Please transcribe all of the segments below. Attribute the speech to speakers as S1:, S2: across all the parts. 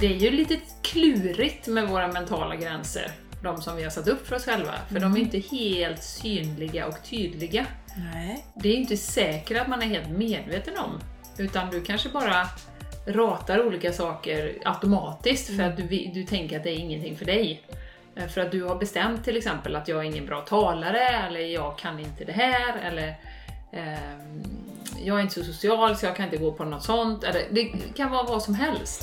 S1: det är ju lite klurigt med våra mentala gränser, de som vi har satt upp för oss själva, för de är inte helt synliga och tydliga.
S2: Nej.
S1: Det är inte säkert att man är helt medveten om, utan du kanske bara ratar olika saker automatiskt för att du, du tänker att det är ingenting för dig. Eh, För att du har bestämt till exempel att jag är ingen bra talare, eller jag kan inte det här, eller ehm, jag är inte så social så jag kan inte gå på något sånt. Eller, det kan vara vad som helst.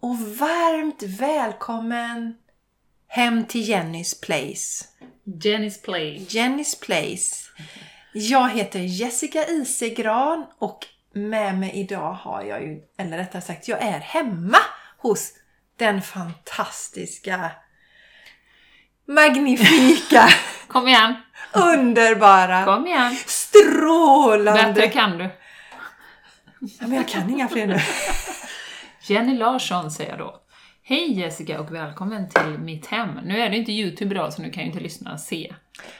S2: Och varmt välkommen hem till Jennys place.
S1: Jenny's Play.
S2: Jennys place. Jag heter Jessica Isegran och med mig idag har jag ju, eller rättare sagt, jag är hemma hos den fantastiska, magnifika,
S1: Kom igen!
S2: underbara,
S1: Kom igen!
S2: strålande...
S1: Bättre kan du.
S2: Ja, men jag kan inga fler nu.
S1: Jenny Larsson säger jag då. Hej Jessica och välkommen till mitt hem. Nu är det inte Youtube idag så nu kan ju inte lyssnarna se.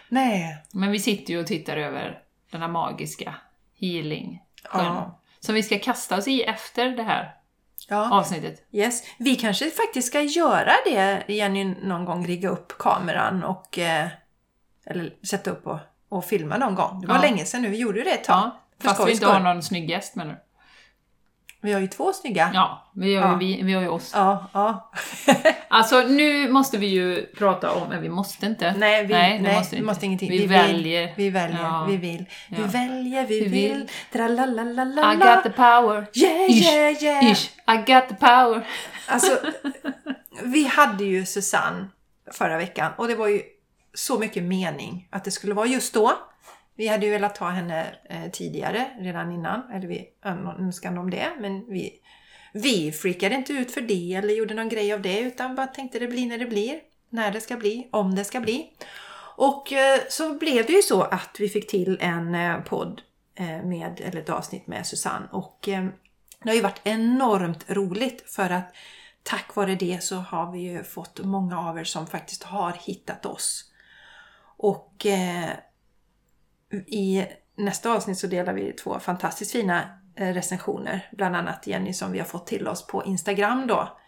S2: Nej.
S1: Men vi sitter ju och tittar över den här magiska healing
S2: Ja.
S1: Som vi ska kasta oss i efter det här
S2: Ja.
S1: avsnittet.
S2: Yes. Vi kanske faktiskt ska göra det, Jenny, någon gång rigga upp kameran och eh, eller sätta upp och, och filma någon gång. Det var
S1: Ja.
S2: länge sedan nu, vi gjorde det ett tag.
S1: Ja, fast vi inte har någon snygg gäst med nu.
S2: Vi har ju två snygga.
S1: Ja, vi har,
S2: Ja.
S1: Ju, vi, vi har ju oss.
S2: Ja, ja.
S1: Alltså nu måste vi ju prata om, men vi måste inte.
S2: Nej, vi,
S1: nej,
S2: nej,
S1: måste
S2: vi
S1: inte.
S2: måste ingenting.
S1: Vi,
S2: vill,
S1: väljer.
S2: Vi väljer,
S1: Ja.
S2: vi vill. Vi
S1: Ja.
S2: väljer, vi
S1: Vi
S2: vill.
S1: vill.
S2: Tralalalala.
S1: I got the power.
S2: Yeah,
S1: Ish,
S2: yeah, yeah.
S1: Ish, I got the power.
S2: Alltså, vi hade ju Susanne förra veckan och det var ju så mycket mening att det skulle vara just då. Vi hade ju velat ta henne eh, tidigare, redan innan, eller vi önskade om det, men vi, vi freakade inte ut för det eller gjorde någon grej av det utan bara tänkte det blir när det blir, när det ska bli, om det ska bli. Och eh, så blev det ju så att vi fick till en eh, podd eh, med, eller ett avsnitt med Susanne och eh, det har ju varit enormt roligt för att tack vare det så har vi ju fått många av er som faktiskt har hittat oss. Och eh, i nästa avsnitt så delar vi två fantastiskt fina eh, recensioner. Bland annat Jenny som vi har fått till oss på Instagram då.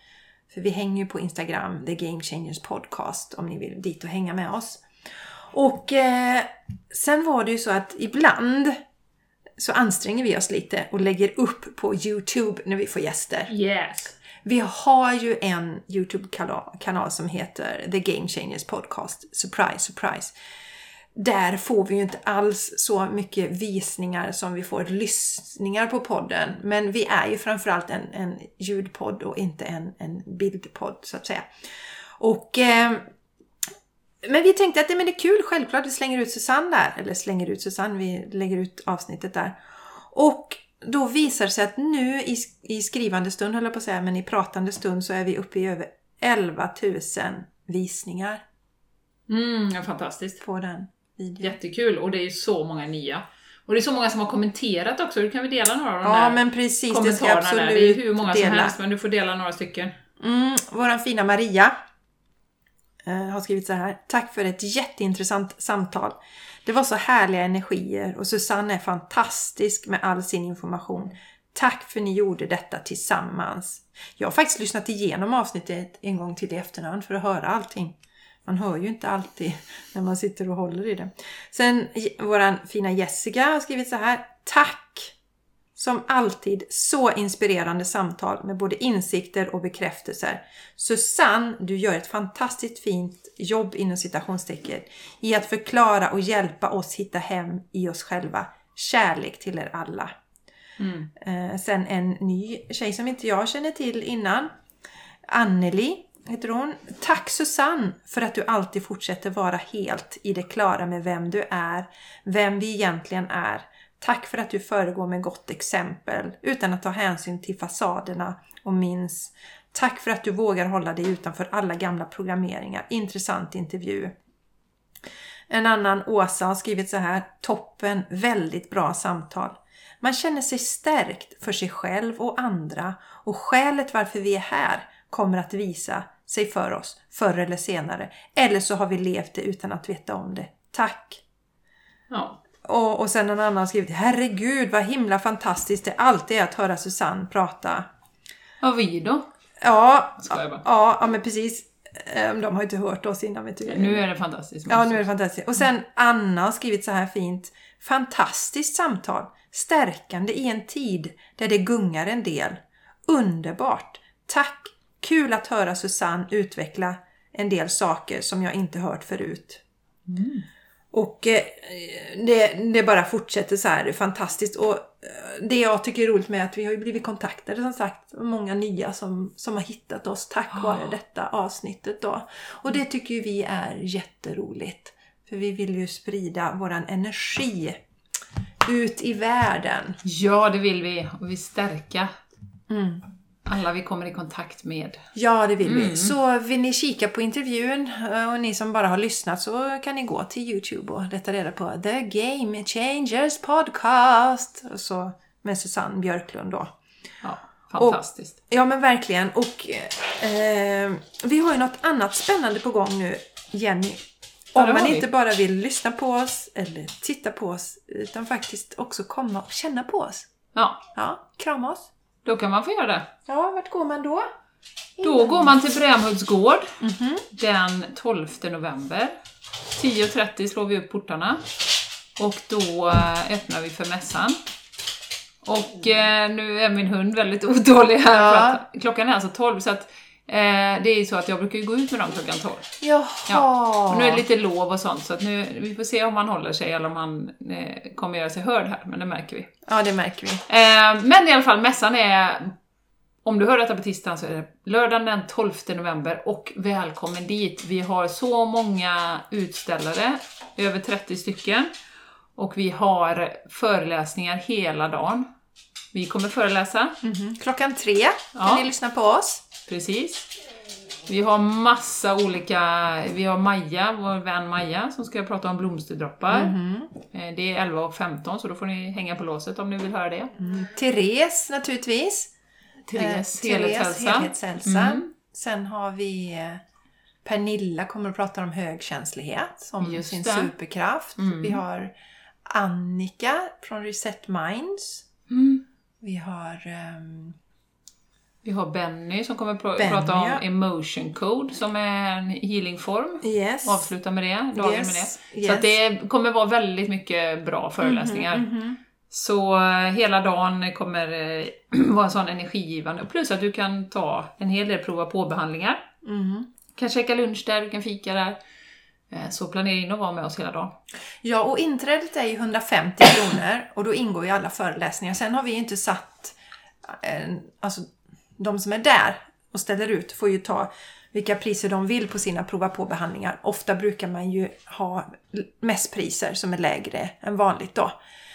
S2: För vi hänger ju på Instagram, The Game Changers Podcast, om ni vill dit och hänga med oss. Och eh, sen var det ju så att ibland så anstränger vi oss lite och lägger upp på Youtube när vi får gäster.
S1: Yes.
S2: Vi har ju en Youtube-kanal som heter The Game Changers Podcast. Surprise, surprise. Där får vi ju inte alls så mycket visningar som vi får lyssningar på podden. Men vi är ju framförallt en, en ljudpodd och inte en, en bildpodd så att säga. Och eh, men vi tänkte att det, men det är kul, självklart. Vi slänger ut Susanne där. Eller slänger ut Susanne, vi lägger ut avsnittet där. Och då visar det sig att nu i, i skrivande stund, höll jag på att säga, men i pratande stund så är vi uppe i över 11 000 visningar
S1: Mm, fantastiskt.
S2: på den videon.
S1: Jättekul och det är ju så många nya. Och det är så många som har kommenterat också, du kan vi dela några av de
S2: Ja,
S1: där
S2: men precis. Det ska
S1: kommentarerna
S2: absolut
S1: där. Det är hur många som
S2: dela.
S1: helst, men du får dela några stycken.
S2: Mm, våran fina Maria eh, har skrivit så här. Tack för ett jätteintressant samtal. Det var så härliga energier och Susanne är fantastisk med all sin information. Tack för ni gjorde detta tillsammans. Jag har faktiskt lyssnat igenom avsnittet en gång till i efterhand för att höra allting. Man hör ju inte alltid när man sitter och håller i det. Sen våran fina Jessica har skrivit så här. Tack! Som alltid så inspirerande samtal med både insikter och bekräftelser. Susanne, du gör ett fantastiskt fint jobb inom citationstecken i att förklara och hjälpa oss hitta hem i oss själva. Kärlek till er alla. Eh, sen en ny tjej som inte jag känner till innan. Anneli heter hon. Tack Susanne för att du alltid fortsätter vara helt i det klara med vem du är, vem vi egentligen är. Tack för att du föregår med gott exempel utan att ta hänsyn till fasaderna och minns. Tack för att du vågar hålla dig utanför alla gamla programmeringar. Intressant intervju. En annan, Åsa, har skrivit så här. Toppen, väldigt bra samtal. Man känner sig stärkt för sig själv och andra och skälet varför vi är här kommer att visa sig för oss förr eller senare. Eller så har vi levt det utan att veta om det. Tack!
S1: Ja.
S2: Och, och sen en annan har skrivit Herregud vad himla fantastiskt det alltid är att höra Susanne prata.
S1: Och vi då?
S2: Ja, ja, ja men precis. Eh, De har ju inte hört oss innan vet du.
S1: Nu är det fantastiskt.
S2: Ja, nu är det fantastiskt. Och sen Anna har skrivit så här fint. Fantastiskt samtal. Stärkande i en tid där det gungar en del. Underbart. Tack. Kul att höra Susanne utveckla en del saker som jag inte hört förut. Och eh, det, det bara fortsätter så här. Fantastiskt. Och eh, det jag tycker är roligt med är att vi har ju blivit kontaktade som sagt. Många nya som, som har hittat oss tack vare detta avsnittet då. Och det tycker ju vi är jätteroligt. För vi vill ju sprida våran energi ut i världen.
S1: Ja, det vill vi. Och vi stärka
S2: Mm.
S1: Alla vi kommer i kontakt med.
S2: Ja, det vill vi. Så vill ni kika på intervjun eh, och ni som bara har lyssnat så kan ni gå till Youtube och leta reda på The Game Changers Podcast. Och så med Susanne Björklund då.
S1: Ja, fantastiskt.
S2: Ja men verkligen. Och eh, vi har ju något annat spännande på gång nu, Jenny. Om man
S1: vi.
S2: inte bara vill lyssna på oss eller titta på oss utan faktiskt också komma och känna på oss.
S1: Ja,
S2: Ja, krama oss.
S1: Då kan man få göra det.
S2: Ja, vart går man då?
S1: Då går man till Brämhults gård
S2: Mhm.
S1: den 12 november. 10.30 slår vi upp portarna. Och då eh, öppnar vi för mässan. Och eh, nu är min hund väldigt otålig här
S2: Ja.
S1: för att klockan är alltså 12 så att eh, det är ju så att jag brukar ju gå ut med dem klockan 12.
S2: Jaha.
S1: Ja. Och nu är det lite lov och sånt så att nu, vi får se om han håller sig eller om han eh, kommer göra sig hörd här, men det märker vi.
S2: Ja, det märker vi.
S1: Eh, men i alla fall, mässan är, om du hör detta på tisdagen så är det lördagen den 12 november och välkommen dit. Vi har så många utställare, över 30 stycken. Och vi har föreläsningar hela dagen. Vi kommer föreläsa,
S2: Mhm. Klockan tre kan
S1: Ja.
S2: ni lyssna på oss.
S1: Precis. Vi har massa olika, vi har Maja, vår vän Maja, som ska prata om blomsterdroppar. Eh, Det är 11 och 15 så då får ni hänga på låset om ni vill höra det.
S2: Mm. Therese naturligtvis.
S1: Therese,
S2: Eh,
S1: helhetshälsa.
S2: helhetshälsa.
S1: Mm.
S2: Sen har vi eh, Pernilla kommer att prata om högkänslighet som
S1: Just
S2: sin
S1: det.
S2: superkraft.
S1: Mm.
S2: Vi har Annika från Reset Minds.
S1: Mm.
S2: Vi har ehm,
S1: Vi har Benny som kommer pr-
S2: Benny,
S1: prata om
S2: ja.
S1: emotion code som är en healingform.
S2: yes.
S1: Avsluta med det, dagen
S2: Yes,
S1: med det.
S2: yes.
S1: Så att det kommer vara väldigt mycket bra föreläsningar.
S2: Mhm.
S1: Så eh, hela dagen kommer eh, vara sån energigivande. Plus att du kan ta en hel del prova på-behandlingar.
S2: Mhm.
S1: kan käka lunch där, du kan fika där. Eh, Så planera in att vara med oss hela dagen.
S2: Ja, och inträdet är ju 150 kronor och då ingår ju alla föreläsningar. Sen har vi inte satt... Alltså, de som är där och ställer ut får ju ta vilka priser de vill på sina prova på-behandlingar. Ofta brukar man ju ha mest priser som är lägre än vanligt då.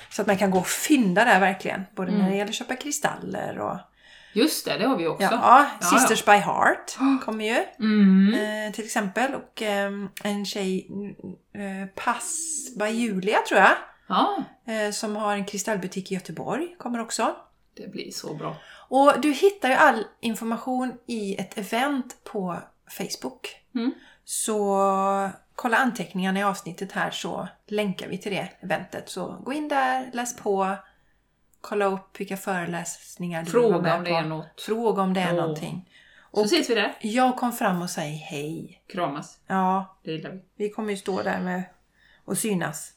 S2: Så att man kan gå och fynda där verkligen. Både när det gäller att köpa kristaller och...
S1: Just det, det har vi också.
S2: Ja,
S1: Ja,
S2: Sisters by Heart kommer ju.
S1: Mm.
S2: Eh, till exempel. Och ehm, en tjej, eh, Pass by Julia tror jag.
S1: ja,
S2: Eh, som har en kristallbutik i Göteborg, kommer också.
S1: Det blir så bra.
S2: Och du hittar ju all information i ett event på Facebook.
S1: Mm.
S2: Så kolla anteckningarna i avsnittet här så länkar vi till det eventet. Så gå in där, läs på, kolla upp vilka föreläsningar du vill
S1: Fråga
S2: med
S1: om det
S2: på.
S1: är något.
S2: Fråga om det är
S1: Åh.
S2: någonting.
S1: Så
S2: Och
S1: ses vi där.
S2: jag kom fram och säg hej.
S1: Kramas.
S2: Ja,
S1: Det gillar vi.
S2: vi kommer ju stå där med och synas.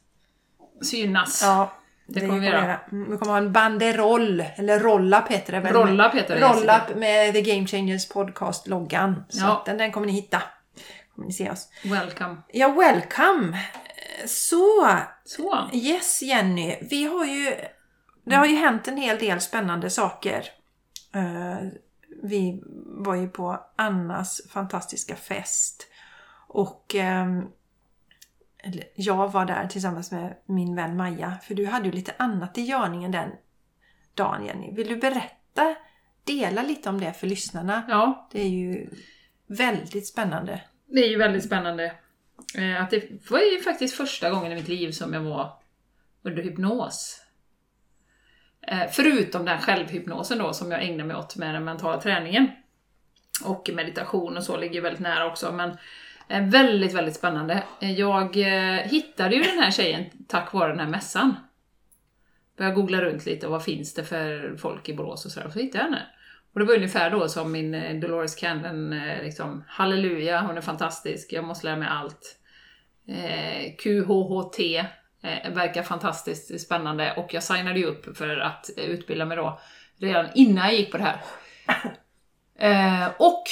S1: Synas.
S2: Ja,
S1: Det kommer vi göra.
S2: Mm, Vi kommer ha en banderoll, eller roll-up heter det väl?
S1: Roll-up heter det.
S2: Roll-up med The Game Changers podcast-loggan. Så
S1: Ja.
S2: den, den kommer ni hitta. Kommer ni se oss.
S1: Welcome.
S2: Ja, welcome! Så,
S1: Så.
S2: yes Jenny. Vi har ju... Det har ju hänt en hel del spännande saker. Eh, vi var ju på Annas fantastiska fest. Och ehm, eller, jag var där tillsammans med min vän Maja. För du hade ju lite annat i görningen den dagen Jenny. Vill du berätta, dela lite om det för lyssnarna?
S1: Ja,
S2: Det är ju väldigt spännande.
S1: det är ju väldigt spännande. Eh, Att det var ju faktiskt första gången i mitt liv som jag var under hypnos. Eh, Förutom den självhypnosen då som jag ägnar mig åt med den mentala träningen. Och meditation och så ligger väldigt nära också. Men Eh, väldigt, väldigt spännande. Eh, jag eh, hittade ju den här tjejen tack vare den här mässan. Började googla runt lite, vad finns det för folk i Borås och sådär. och Så hittade jag henne. Och det var ungefär då som min Dolores Cannon, liksom, halleluja, hon är fantastisk, jag måste lära mig allt. Eh, QHHT eh, verkar fantastiskt spännande och jag signade ju upp för att utbilda mig då redan innan jag gick på det här. Eh, och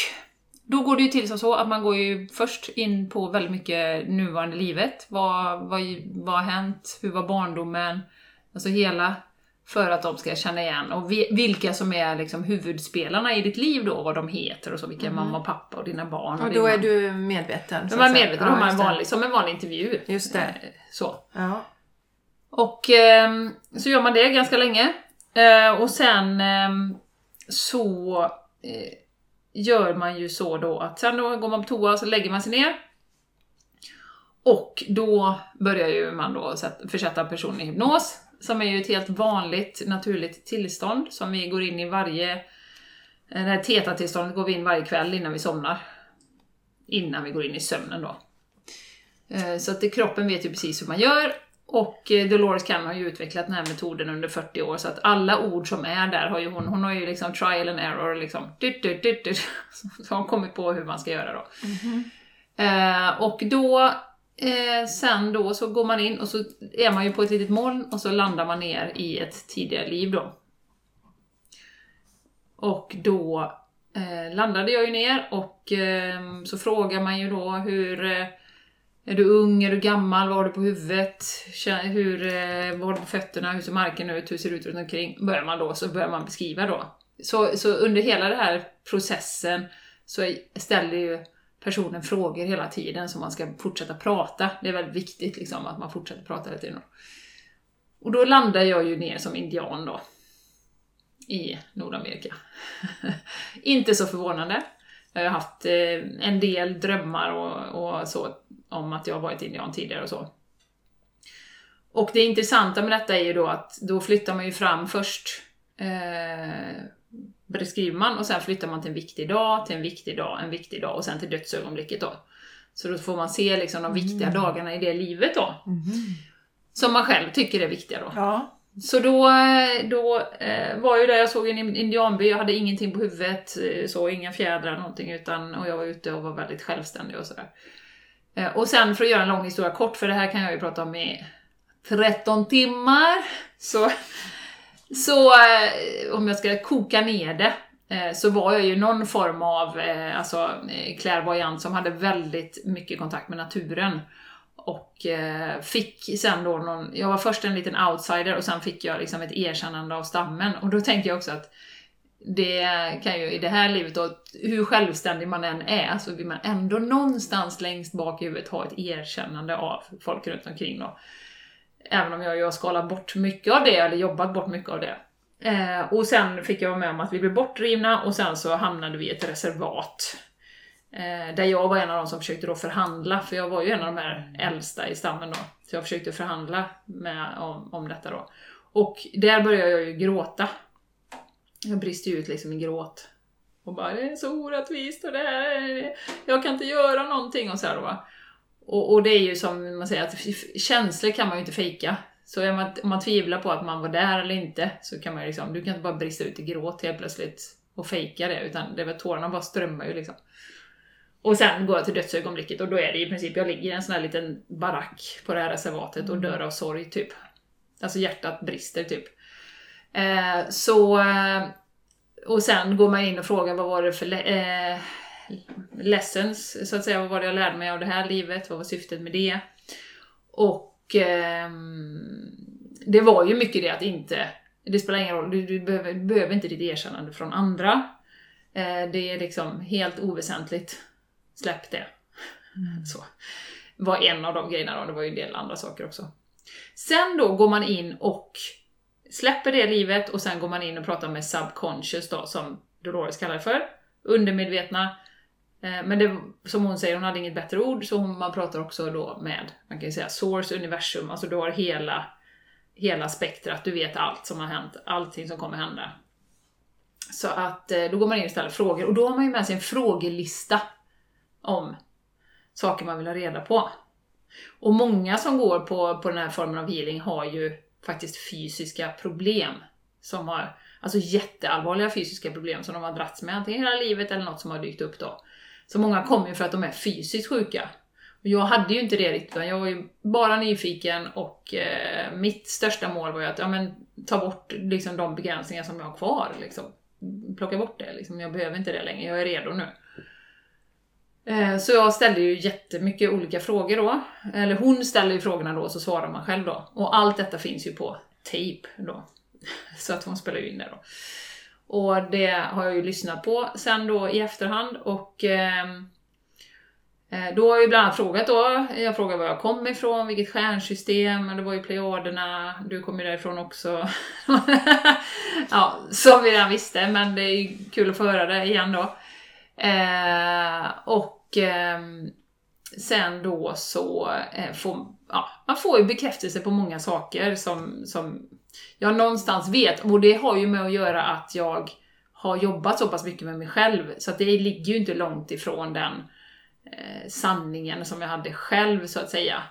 S1: då går det ju till som så att man går ju först in på väldigt mycket nuvarande livet. Vad, vad, vad har hänt? Hur var barndomen? Alltså hela för att de ska känna igen och vi- vilka som är liksom huvudspelarna i ditt liv då, vad de heter och så, vilka är mamma och pappa och dina barn.
S2: Och
S1: din
S2: då är
S1: man.
S2: du medveten?
S1: Då är man medveten
S2: Ja, det.
S1: vanlig, som en vanlig intervju.
S2: Just det.
S1: Eh, Så.
S2: Ja.
S1: Och ehm, så gör man det ganska länge. Eh, och sen ehm, så eh, gör man ju så då att sen då går man på toa och så lägger man sig ner. Och då börjar ju man då försätta personen i hypnos, som är ju ett helt vanligt naturligt tillstånd som vi går in i varje... Det här teta-tillståndet går vi in varje kväll innan vi somnar. Innan vi går in i sömnen då. Eh, så att det, kroppen vet ju precis hur man gör. Och eh, Dolores Cannon har ju utvecklat den här metoden under 40 år, så att alla ord som är där har ju hon, hon har ju liksom trial and error liksom. Dyt, dyt, dyt, dyt. Så har hon kommit på hur man ska göra då. Eh, och då, eh, sen då så går man in och så är man ju på ett litet moln och så landar man ner i ett tidigare liv då. Och då eh, landade jag ju ner och eh, så frågar man ju då hur eh, är du ung, är du gammal, vad har du på huvudet, hur, eh, vad har du på fötterna, hur ser marken ut, hur ser det ut runt omkring? Börjar man då, så börjar man beskriva då. Så, så under hela den här processen så ställer ju personen frågor hela tiden så man ska fortsätta prata. Det är väldigt viktigt liksom att man fortsätter prata hela tiden. Och då landar jag ju ner som indian då. I Nordamerika. Inte så förvånande. Jag har haft eh, en del drömmar och, och så om att jag varit indian tidigare och så. Och det intressanta med detta är ju då att då flyttar man ju fram först eh, beskriver man och sen flyttar man till en viktig dag, till en viktig dag, en viktig dag och sen till dödsögonblicket då. Så då får man se liksom de viktiga dagarna i det livet då. Som man själv tycker är viktiga då.
S2: Ja.
S1: Så då, eh, då eh, var ju där, jag såg en indianby, jag hade ingenting på huvudet, eh, så inga fjädrar någonting, utan, och jag var ute och var väldigt självständig och sådär. Eh, och sen för att göra en lång historia kort, för det här kan jag ju prata om i 13 timmar, så, så eh, om jag ska koka ner det, eh, så var jag ju någon form av alltså, clairvoyant som hade väldigt mycket kontakt med naturen. Och fick sen då någon, jag var först en liten outsider och sen fick jag liksom ett erkännande av stammen. Och då tänkte jag också att det kan ju i det här livet då, hur självständig man än är, så vill man ändå någonstans längst bak i huvudet ha ett erkännande av folk runt omkring då. Även om jag ju har skalat bort mycket av det, eller jobbat bort mycket av det. Eh, och sen fick jag vara med om att vi blev bortdrivna och sen så hamnade vi i ett reservat. Eh, där jag var en av de som försökte då förhandla, för jag var ju en av de här äldsta i stammen då. Så jag försökte förhandla med, om, om detta då. Och där började jag ju gråta. Jag brister ju ut liksom i gråt. Och bara, det är så orättvist och det här är, jag kan inte göra någonting och så här då. Och, och det är ju som man säger, att känslor kan man ju inte fejka. Så är man, om man tvivlar på att man var där eller inte, så kan man ju liksom, du kan inte bara brista ut i gråt helt plötsligt och fejka det, utan det väl tårarna bara strömmar ju liksom. Och sen går jag till dödsögonblicket och då är det i princip, jag ligger i en sån här liten barack på det här reservatet och dör av sorg typ. Alltså hjärtat brister typ. Eh, så, eh, och sen går man in och frågar vad var det för eh, lessons, så att säga, vad var det jag lärde mig av det här livet, vad var syftet med det? Och ehm, det var ju mycket det att inte, det spelar ingen roll, du, du, behöver, du behöver inte ditt erkännande från andra. Eh, det är liksom helt oväsentligt. Släpp det. Så. var en av de grejerna då, det var ju en del andra saker också. Sen då går man in och släpper det livet och sen går man in och pratar med subconscious då, som Dolores kallar det för. Undermedvetna. Eh, men det, som hon säger, hon hade inget bättre ord, så hon, man pratar också då med, man kan ju säga source, universum, alltså du har hela, hela spektrat, du vet allt som har hänt, allting som kommer hända. Så att eh, då går man in och ställer frågor, och då har man ju med sig en frågelista om saker man vill ha reda på. Och många som går på, på den här formen av healing har ju faktiskt fysiska problem. Som har, alltså jätteallvarliga fysiska problem som de har dragits med antingen hela livet eller något som har dykt upp då. Så många kommer ju för att de är fysiskt sjuka. Och jag hade ju inte det riktigt, utan jag var ju bara nyfiken och eh, mitt största mål var ju att ja, men, ta bort liksom, de begränsningar som jag har kvar. Liksom. Plocka bort det, liksom. jag behöver inte det längre, jag är redo nu. Eh, så jag ställde ju jättemycket olika frågor då. Eller hon ställer ju frågorna då, så svarar man själv då. Och allt detta finns ju på tape då. Så att hon spelar ju in det då. Och det har jag ju lyssnat på sen då i efterhand och ehm, eh, då har jag ju bland annat frågat då, jag frågade var jag kom ifrån, vilket stjärnsystem, det var ju Plejaderna, du kom ju därifrån också. ja, som vi redan visste, men det är ju kul att få höra det igen då. Eh, och eh, sen då så eh, får ja, man får ju bekräftelse på många saker som, som jag någonstans vet. Och det har ju med att göra att jag har jobbat så pass mycket med mig själv, så att det ligger ju inte långt ifrån den eh, sanningen som jag hade själv, så att säga.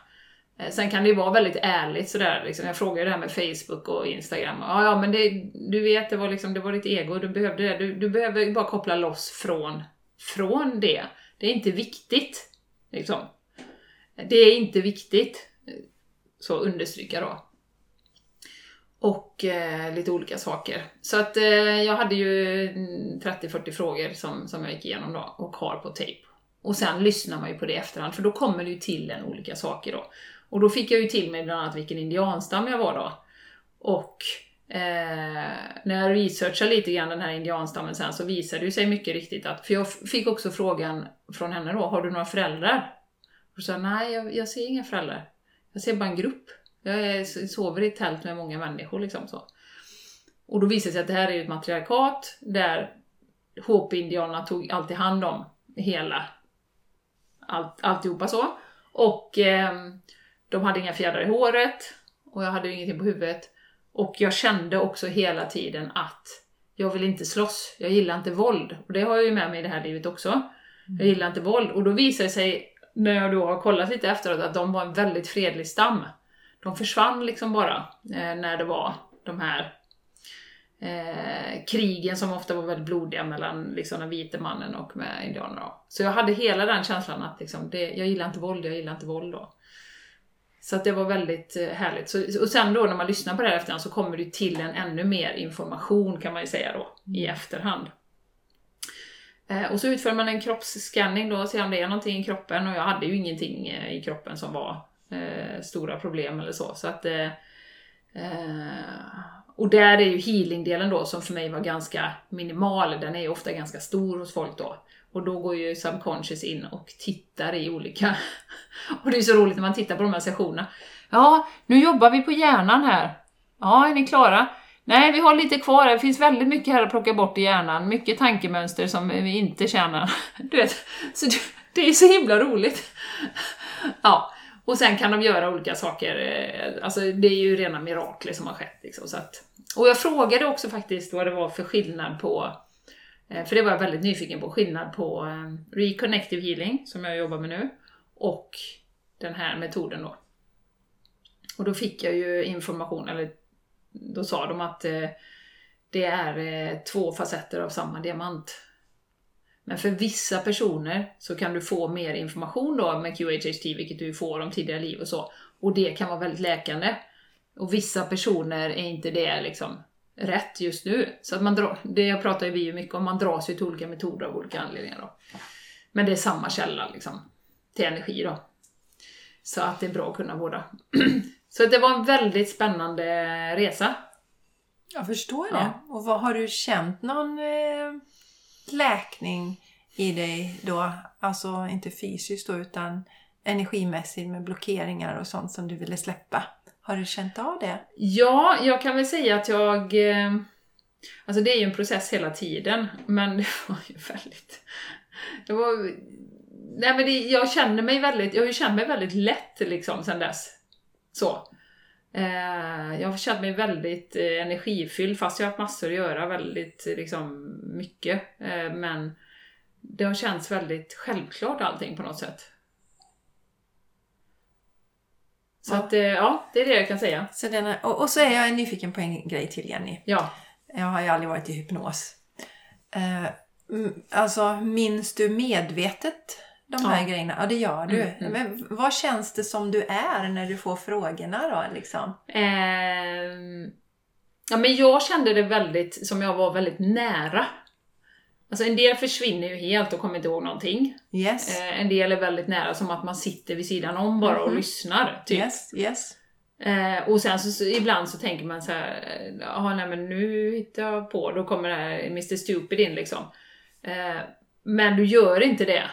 S1: Eh, sen kan det ju vara väldigt ärligt sådär, liksom. jag frågar ju det här med Facebook och Instagram. Ja, ja men det, du vet, det var, liksom, det var ditt ego, du behövde det. Du, du behöver bara koppla loss från, från det. Det är inte viktigt. Liksom. Det är inte viktigt. Så understryka då. Och eh, lite olika saker. Så att eh, jag hade ju 30-40 frågor som, som jag gick igenom då och har på tape. Och sen lyssnar man ju på det i efterhand, för då kommer det ju till en olika saker då. Och då fick jag ju till mig bland annat vilken indianstam jag var då. Och eh, när jag researchade lite grann den här indianstammen sen så visade det sig mycket riktigt att, för jag fick också frågan från henne då, har du några föräldrar? Och sa nej jag, jag ser inga föräldrar. Jag ser bara en grupp. Jag är, sover i ett tält med många människor liksom så. Och då visade det sig att det här är ju ett matriarkat där HP-indianerna tog alltid hand om hela allt, alltihopa så. Och eh, de hade inga fjädrar i håret och jag hade ju ingenting på huvudet. Och jag kände också hela tiden att jag vill inte slåss, jag gillar inte våld. Och det har jag ju med mig i det här livet också. Jag gillar inte våld. Och då visar det sig, när jag då har kollat lite efteråt, att de var en väldigt fredlig stam. De försvann liksom bara eh, när det var de här eh, krigen som ofta var väldigt blodiga mellan liksom, den vite mannen och med indianerna. Så jag hade hela den känslan att liksom, det, jag gillar inte våld, jag gillar inte våld då. Så att det var väldigt eh, härligt. Så, och sen då när man lyssnar på det här efterhand så kommer det till en ännu mer information kan man ju säga då, i efterhand. Eh, och så utför man en kroppsscanning då och ser om det är någonting i kroppen och jag hade ju ingenting eh, i kroppen som var eh, stora problem eller så. så att, eh, och där är ju healing-delen då som för mig var ganska minimal, den är ju ofta ganska stor hos folk då. Och då går ju subconscious in och tittar i olika... och det är så roligt när man tittar på de här sessionerna. Ja, nu jobbar vi på hjärnan här. Ja, är ni klara? Nej, vi har lite kvar. Det finns väldigt mycket här att plocka bort i hjärnan. Mycket tankemönster som vi inte tjänar. Du vet, så det, är så himla roligt. Ja, och sen kan de göra olika saker. Eh, alltså det är ju rena mirakler som har skett. Liksom, så att, och jag frågade också faktiskt vad det var för skillnad på Eh, för det var jag väldigt nyfiken på, skillnad på eh, Reconnective Healing, som jag jobbar med nu, och den här metoden då. Och då fick jag ju information, eller då sa de att eh, det är två facetter av samma diamant. Men för vissa personer så kan du få mer information då med QHHT, vilket du får om tidigare liv och så. Och det kan vara väldigt läkande. Och vissa personer är inte det liksom rätt just nu. Så att man drar, det jag pratar ju vi ju mycket om, man dras ju till olika metoder av olika anledningar då. Men det är samma källa liksom, till energi då. Så att det är bra att kunna båda. Så det var en väldigt spännande resa.
S2: Jag förstår det.
S1: Ja.
S2: Och vad har du känt någon eh, läkning i dig då? Alltså inte fysiskt då utan energimässigt med blockeringar och sånt som du ville släppa. Har du känt av det?
S1: Ja, jag kan väl säga att jag... Eh, alltså det är ju en process hela tiden, men det var ju väldigt... Det var... Nej men det, jag känner mig väldigt, jag har ju känt mig väldigt lätt liksom sen dess. Så. Eh, jag har känt mig väldigt eh, energifylld fast jag har haft massor att göra, väldigt liksom mycket. Eh, men det har känts väldigt självklart allting på något sätt. Så att, eh, ja, det är det jag kan säga.
S2: Så den är, och, och så är jag nyfiken på en grej till Jenny.
S1: Ja.
S2: Jag har ju aldrig varit i hypnos. Eh, alltså, minns du medvetet de här
S1: Ja.
S2: grejerna? Ja, det gör du.
S1: Mm, mm.
S2: Men vad känns det som du är när du får frågorna då? Liksom?
S1: Ehm, ja, men jag kände det väldigt, som jag var väldigt nära. Alltså en del försvinner ju helt och kommer inte ihåg någonting.
S2: Yes.
S1: Eh, en del är väldigt nära, som att man sitter vid sidan om bara och
S2: Mhm.
S1: lyssnar. Typ.
S2: Yes, yes.
S1: Eh, och sen så, så ibland så tänker man så här, ja nej men nu hittar jag på, då kommer det här Mr Stupid in liksom. Eh, men du gör inte det.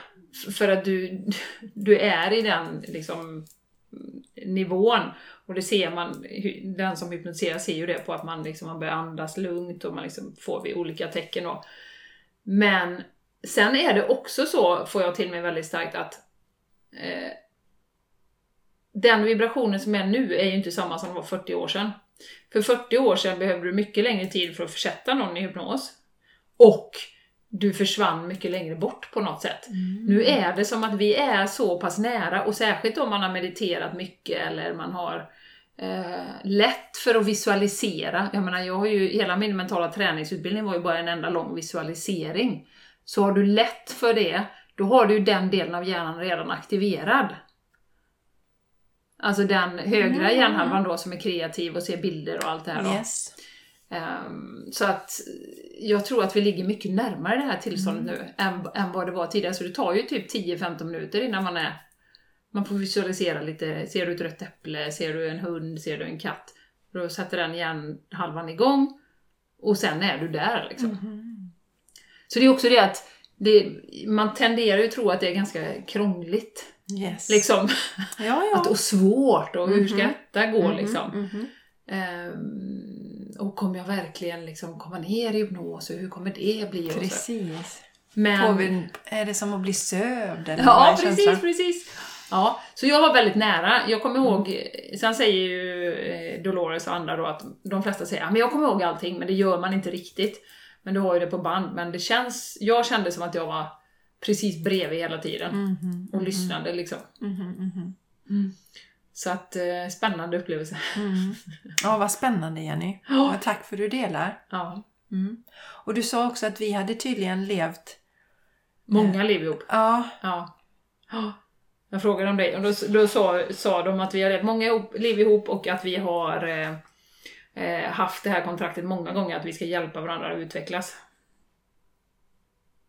S1: För att du, du är i den liksom nivån. Och det ser man, den som hypnotiserar ser ju det på att man, liksom, man börjar andas lugnt och man liksom får vid olika tecken då. Men sen är det också så, får jag till mig väldigt starkt, att eh, den vibrationen som är nu är ju inte samma som var 40 år sedan. För 40 år sedan behövde du mycket längre tid för att försätta någon i hypnos. Och du försvann mycket längre bort på något sätt. Nu är det som att vi är så pass nära och särskilt om man har mediterat mycket eller man har eh, lätt för att visualisera. Jag menar, jag har ju, hela min mentala träningsutbildning var ju bara en enda lång visualisering. Så har du lätt för det, då har du ju den delen av hjärnan redan aktiverad. Alltså den högra
S2: Mm.
S1: hjärnhalvan då som är kreativ och ser bilder och allt det här då.
S2: Yes.
S1: Ehm, så att jag tror att vi ligger mycket närmare det här tillståndet
S2: Mm.
S1: nu än, än vad det var tidigare. Så det tar ju typ 10-15 minuter innan man är... Man får visualisera lite. Ser du ett rött äpple? Ser du en hund? Ser du en katt? Då sätter den hjärnhalvan igång och sen är du där liksom.
S2: Mhm.
S1: Så det är också det att det, man tenderar ju att tro att det är ganska krångligt.
S2: Yes.
S1: Liksom.
S2: Ja, ja.
S1: Att, och svårt och hur ska
S2: Mhm.
S1: detta gå
S2: Mhm,
S1: liksom.
S2: mhm.
S1: Ehm, och kommer jag verkligen liksom komma ner i hypnos och hur kommer det bli?
S2: Precis.
S1: Men,
S2: vi, är det som att bli sövd?
S1: ja, precis,
S2: känslan?
S1: precis. Ja, så jag var väldigt nära. Jag kommer ihåg, sen säger ju eh, Dolores och andra då att de flesta säger att jag kommer ihåg allting, men det gör man inte riktigt. Men du har ju det på band. Men det känns, jag kände som att jag var precis bredvid hela tiden
S2: Mhm,
S1: och lyssnade liksom.
S2: mhm, mhm.
S1: Så att, eh, spännande upplevelse.
S2: Mm. Ja, vad spännande Jenny. Och tack för att du delar.
S1: Ja,
S2: Mm. Och du sa också att vi hade tydligen levt...
S1: många liv ihop.
S2: Ja,
S1: Ja. Ja. Jag frågade om det och då, då sa, sa de att vi har levt många ihop, liv ihop och att vi har eh, eh, haft det här kontraktet många gånger att vi ska hjälpa varandra att utvecklas.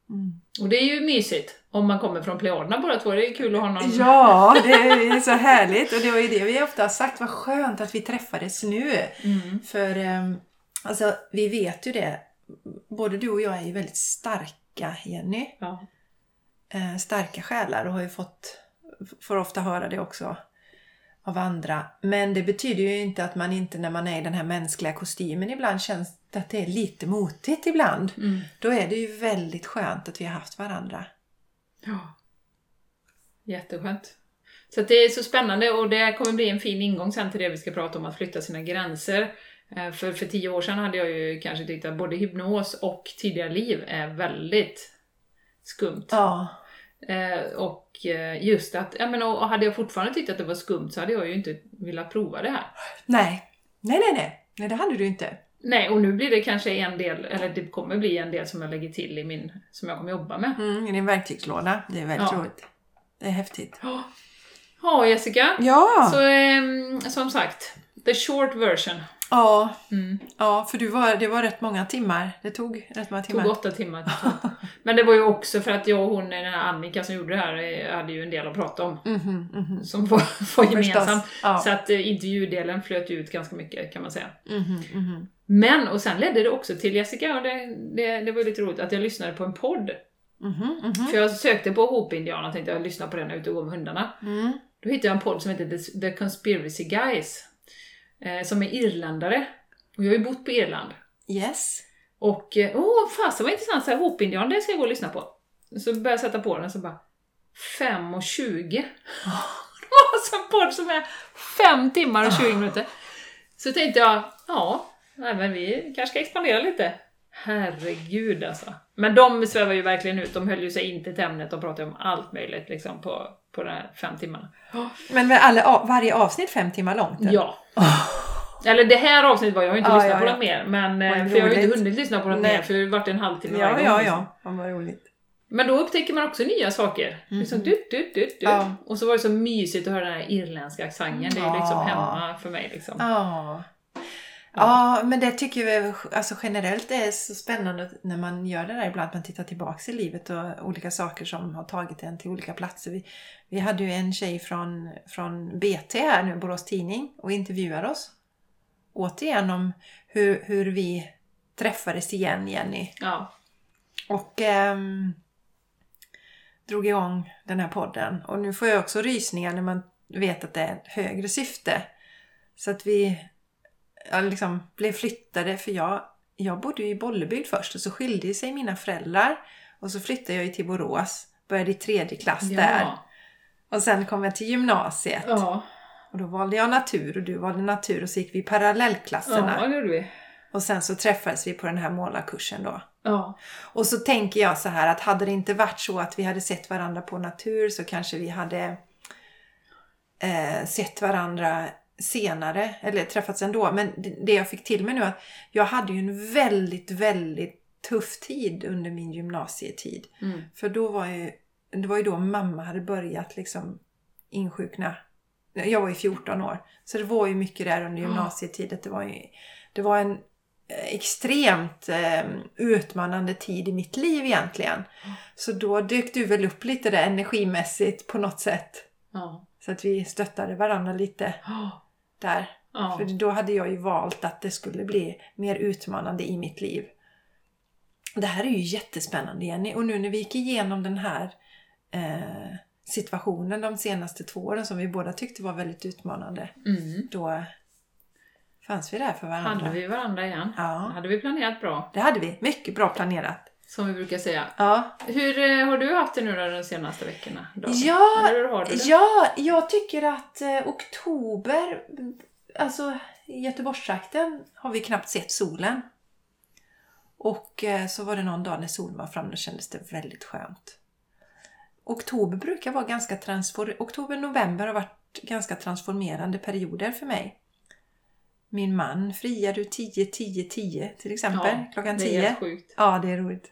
S2: Mm.
S1: Och det är ju mysigt om man kommer från Plejaderna båda två. Det är kul att ha någon...
S2: ja det är så härligt. Och det var ju det vi ofta har sagt. Vad skönt att vi träffades nu.
S1: Mm.
S2: För ehm, alltså, vi vet ju det. Både du och jag är ju väldigt starka, Jenny.
S1: Ja.
S2: eh, starka själar och har ju fått, får ofta höra det också av andra. Men det betyder ju inte att man inte när man är i den här mänskliga kostymen ibland känns det att det är lite motigt ibland.
S1: Mm.
S2: Då är det ju väldigt skönt att vi har haft varandra.
S1: ja. Jätteskönt. Så det är så spännande och det kommer bli en fin ingång sen till det vi ska prata om att flytta sina gränser. Eh, För, för tio år sedan hade jag ju kanske tyckt att både hypnos och tidigare liv är väldigt skumt.
S2: Ja.
S1: Eh, och eh, just att, ja men och hade jag fortfarande tyckt att det var skumt så hade jag ju inte velat prova det här.
S2: Nej. Nej, nej, nej. Nej, det hade du inte.
S1: Nej, och nu blir det kanske en del, eller det kommer bli en del som jag lägger till i min, som jag kommer jobba med.
S2: Mm, I din verktygslåda. Det är väldigt
S1: Ja.
S2: roligt. Det är häftigt.
S1: Ja, Jessica.
S2: Ja!
S1: Så ehm, som sagt, The short version.
S2: Ja,
S1: Mm.
S2: ja för du var, det var rätt många timmar. Det tog rätt många
S1: Det
S2: timmar.
S1: tog åtta timmar. Men det var ju också för att jag och hon, den här Annika som gjorde det här, eh, hade ju en del att prata om.
S2: Mhm, mhm.
S1: Som var, var
S2: Förstås.
S1: gemensamt.
S2: Ja.
S1: Så att eh, intervjudelen flöt ut ganska mycket kan man säga.
S2: Mhm.
S1: Men, och sen ledde det också till Jessica, och det, det, det var lite roligt, att jag lyssnade på en podd.
S2: Mhm, mhm.
S1: För jag sökte på Hoop-indianerna och tänkte jag lyssnar på den när jag är ute och går med hundarna.
S2: Mm.
S1: Då hittade jag en podd som heter The Conspiracy Guys. Eh, som är irländare. Och jag har ju bott på Irland.
S2: Yes.
S1: Och eh, åh fasen vad intressant, så här Hoop-indian, det ska jag gå och lyssna på. Så började jag sätta på den och så bara 5 och 20. det var alltså en podd som är 5 timmar och 20 minuter. Så tänkte jag, ja, nej, men vi kanske ska expandera lite. Herregud alltså. Men de svävar ju verkligen ut, de höll ju sig inte till ämnet, de pratade om allt möjligt liksom på, på de här fem timmarna.
S2: Men med alla, varje avsnitt fem timmar långt? eller?
S1: Ja. Eller det här avsnittet var jag har inte
S2: Ja,
S1: lyssnat
S2: ja,
S1: på
S2: ja.
S1: något mer, men, eh, för jag har ju inte hunnit lyssna på något
S2: Nej.
S1: mer för det har varit en halvtimme
S2: Ja,
S1: varje
S2: ja,
S1: gång,
S2: ja.
S1: liksom.
S2: ja. Vad roligt.
S1: Men då upptäcker man också nya saker. Liksom dut, dut, dut, dut.
S2: Mhm. Ja.
S1: Och så var det så mysigt att höra den här irländska accenten. Det är ju liksom
S2: Ja.
S1: hemma för mig. Liksom.
S2: Ja. Ja, men det tycker vi alltså generellt är så spännande när man gör det där ibland. Man tittar tillbaks i livet och olika saker som har tagit en till olika platser. Vi, vi hade ju en tjej från, från BT här nu, Borås Tidning, och intervjuade oss. Återigen om hur, hur vi träffades igen, Jenny.
S1: Ja.
S2: Och ehm, drog igång den här podden. Och nu får jag också rysningar när man vet att det är ett högre syfte. Så att vi ja, liksom blev flyttade. För jag, jag bodde ju i Bollebygd först och så skilde sig mina föräldrar. Och så flyttade jag till Borås. Började i tredje klass där.
S1: Ja.
S2: Och sen kom jag till gymnasiet.
S1: Ja.
S2: Och då valde jag natur och du valde natur. Och så gick vi parallellklasserna.
S1: ja, det gjorde vi.
S2: Och sen så träffades vi på den här målarkursen då.
S1: Ja.
S2: Och så tänker jag så här att hade det inte varit så att vi hade sett varandra på natur så kanske vi hade eh, sett varandra senare eller träffats ändå. Men det- jag fick till mig nu att jag hade ju en väldigt, väldigt tuff tid under min gymnasietid.
S1: Mm.
S2: För då var ju, det var ju då mamma hade börjat liksom insjukna. Jag var ju 14 år. Så det var ju mycket där under gymnasietiden. Det var, ju, det var en eh, extremt eh, utmanande tid i mitt liv egentligen. Så då dök du väl upp lite där energimässigt på något sätt.
S1: Ja.
S2: Så att vi stöttade varandra lite
S1: Ja.
S2: Där.
S1: Ja.
S2: För då hade jag ju valt att det skulle bli mer utmanande i mitt liv. Det här är ju jättespännande Jenny. Och nu när vi gick igenom den här eh, situationen de senaste två åren som vi båda tyckte var väldigt utmanande.
S1: Mm.
S2: Då fanns vi där för varandra.
S1: Hade vi varandra igen?
S2: Ja,
S1: Hade vi planerat bra,
S2: det hade vi. Mycket bra planerat.
S1: Som vi brukar säga.
S2: Ja,
S1: Hur eh, har du haft det nu då de senaste veckorna? Då?
S2: ja,
S1: Eller har du det?
S2: ja jag tycker att eh, oktober, alltså i Göteborgstrakten har vi knappt sett solen. Och eh, så var det någon dag när solen var framme och kändes det väldigt skönt. Oktober brukar vara ganska transformerande. Oktober, november har varit ganska transformerande perioder för mig. Min man friade 10, 10, 10 till exempel.
S1: Ja,
S2: klockan
S1: Det är
S2: 10.
S1: helt sjukt.
S2: Ja, det är roligt.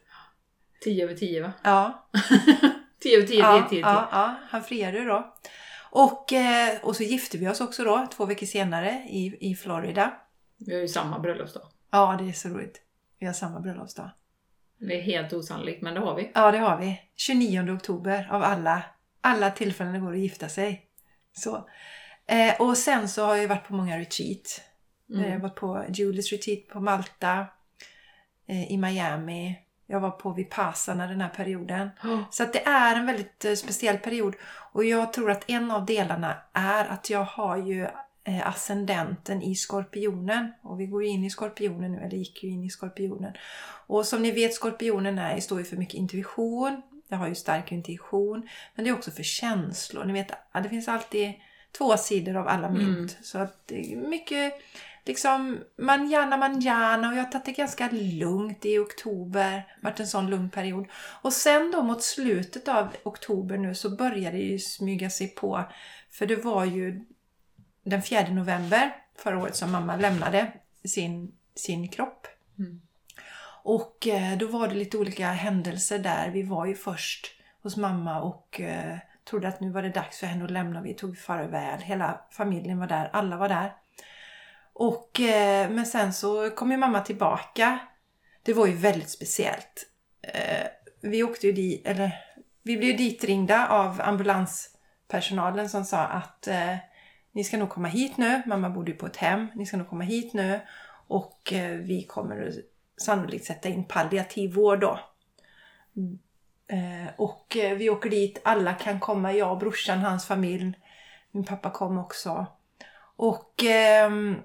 S1: 10 över 10 va?
S2: Ja,
S1: 10 över 10, 10, 10,
S2: ja,
S1: 10.
S2: ja, ja, han friade då. Och, eh, och så gifte vi oss också då, två veckor senare i, i Florida.
S1: Vi har ju samma bröllopsdag.
S2: Ja, det är så roligt. Vi har samma bröllopsdag.
S1: Det är helt osannolikt, men det har vi.
S2: Ja, det har vi. 29 oktober av alla, alla tillfällen det går att gifta sig. Så. Eh, och sen så har jag varit på många retreat.
S1: Mm.
S2: Jag har varit på Julius retreat på Malta, eh, i Miami. Jag var på Vipassana den här perioden.
S1: Oh,
S2: Så att det är en väldigt eh, speciell period. Och jag tror att en av delarna är att jag har ju eh, ascendenten i skorpionen. Och vi går ju in i skorpionen nu, eller gick ju in i skorpionen. Och som ni vet, skorpionen är, står ju för mycket intuition. Jag har ju stark intuition. Men det är också för känslor. Ni vet, det finns alltid två sidor av alla mynt.
S1: Mm.
S2: Så att det är mycket liksom manjana manjana och jag har tagit det ganska lugnt i oktober. varit en sån lugn period. Och sen då mot slutet av oktober nu så började det ju smyga sig på. För det var ju den 4 november förra året som mamma lämnade sin, sin kropp.
S1: Mm.
S2: Och eh, då var det lite olika händelser där. Vi var ju först hos mamma och eh, trodde att nu var det dags för henne att lämna. Vi tog farväl. Hela familjen var där. Alla var där. Och, eh, men sen så kom ju mamma tillbaka. Det var ju väldigt speciellt. Eh, vi åkte ju dit, eller vi blev ditringda av ambulanspersonalen som sa att eh, ni ska nog komma hit nu. Mamma bodde ju på ett hem. Ni ska nog komma hit nu och eh, vi kommer sannolikt sätta in palliativ vård då. Eh, och eh, vi åker dit, alla kan komma, jag, brorsan, hans familj. Min pappa kom också. Och ehm,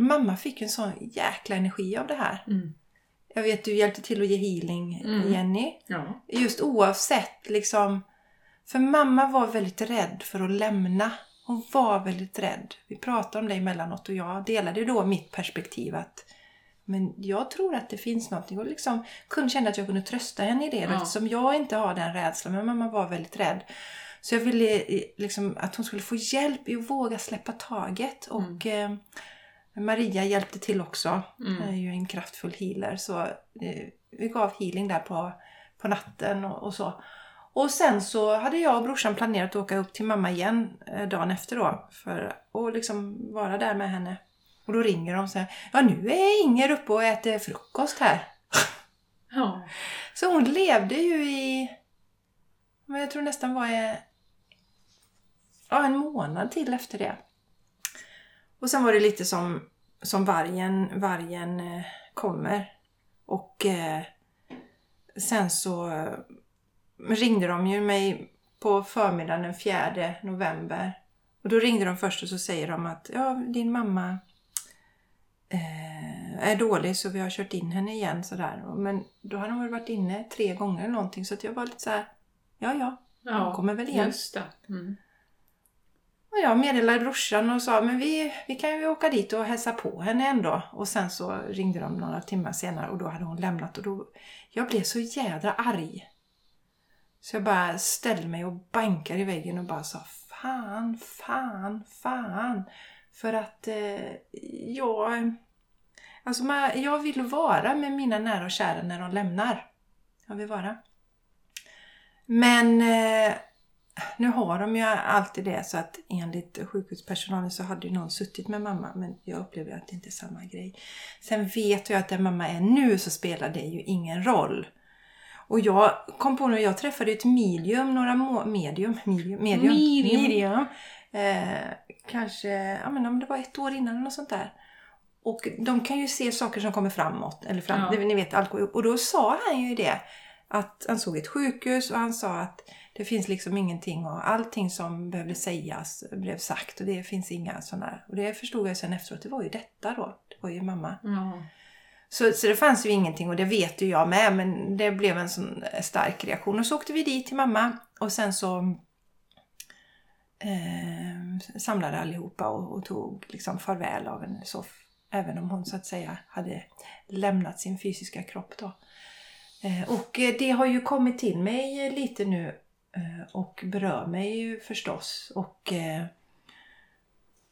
S2: mamma fick en sån jäkla energi av det här.
S1: Mm.
S2: Jag vet du hjälpte till att ge healing,
S1: Mm.
S2: Jenny.
S1: Ja.
S2: Just oavsett liksom. För mamma var väldigt rädd för att lämna. Hon var väldigt rädd. Vi pratade om det emellanåt och jag delade då mitt perspektiv att men jag tror att det finns någonting och liksom kunde känna att jag kunde trösta henne i det
S1: Ja.
S2: eftersom jag inte har den rädslan. Men mamma var väldigt rädd. Så jag ville eh, liksom att hon skulle få hjälp i att våga släppa taget. Och eh, Maria hjälpte till också.
S1: Mm.
S2: är ju en kraftfull healer. Så eh, vi gav healing där på, på natten och, och så. Och sen så hade jag och brorsan planerat att åka upp till mamma igen eh, dagen efter då. För att liksom vara där med henne. Och då ringer de och säger Ja nu är Inger uppe och äter frukost här.
S1: Ja.
S2: Så hon levde ju i... Jag tror nästan var eh, ja, en månad till efter det. Och sen var det lite som, som vargen, vargen eh, kommer. Och eh, sen så eh, ringde de ju mig på förmiddagen den 4 november. Och då ringde de först och så säger de att ja, din mamma eh, är dålig så vi har kört in henne igen sådär. Men då hade hon väl varit inne tre gånger eller någonting så att jag var lite så här, ja ja, hon
S1: ja.
S2: kommer väl igen.
S1: Just det. Mm.
S2: Och jag meddelade brorsan och sa men vi, vi kan ju åka dit och hälsa på henne ändå. Och sen så ringde de några timmar senare och då hade hon lämnat och då, jag blev så jädra arg. Så jag bara ställde mig och bankade i väggen och bara sa fan, fan, fan. För att eh, jag, alltså man, jag vill vara med mina nära och kära när de lämnar. Jag vill vara. Men eh, nu har de ju alltid det så att enligt sjukhuspersonalen så hade ju någon suttit med mamma men jag upplever att det inte är samma grej. Sen vet jag att där mamma är nu så spelar det ju ingen roll. Och jag kom på nu, jag träffade ju ett medium några må- medium, medium, medium,
S1: Medium.
S2: medium. Eh, kanske, ja men om det var ett år innan eller något sånt där. Och de kan ju se saker som kommer framåt, eller fram,
S1: Ja.
S2: ni vet allt. Och då sa han ju det, att han såg ett sjukhus och han sa att det finns liksom ingenting och allting som behövde sägas blev sagt och det finns inga sådana. Och det förstod jag sen efteråt, det var ju detta då. Det var ju mamma.
S1: Ja.
S2: Så, så det fanns ju ingenting och det vet ju jag med men det blev en sån stark reaktion. Och så åkte vi dit till mamma och sen så eh, samlade allihopa och, och tog liksom farväl av henne. Så, även om hon så att säga hade lämnat sin fysiska kropp då. Eh, och eh, det har ju kommit till mig lite nu och berör mig ju förstås. Och eh,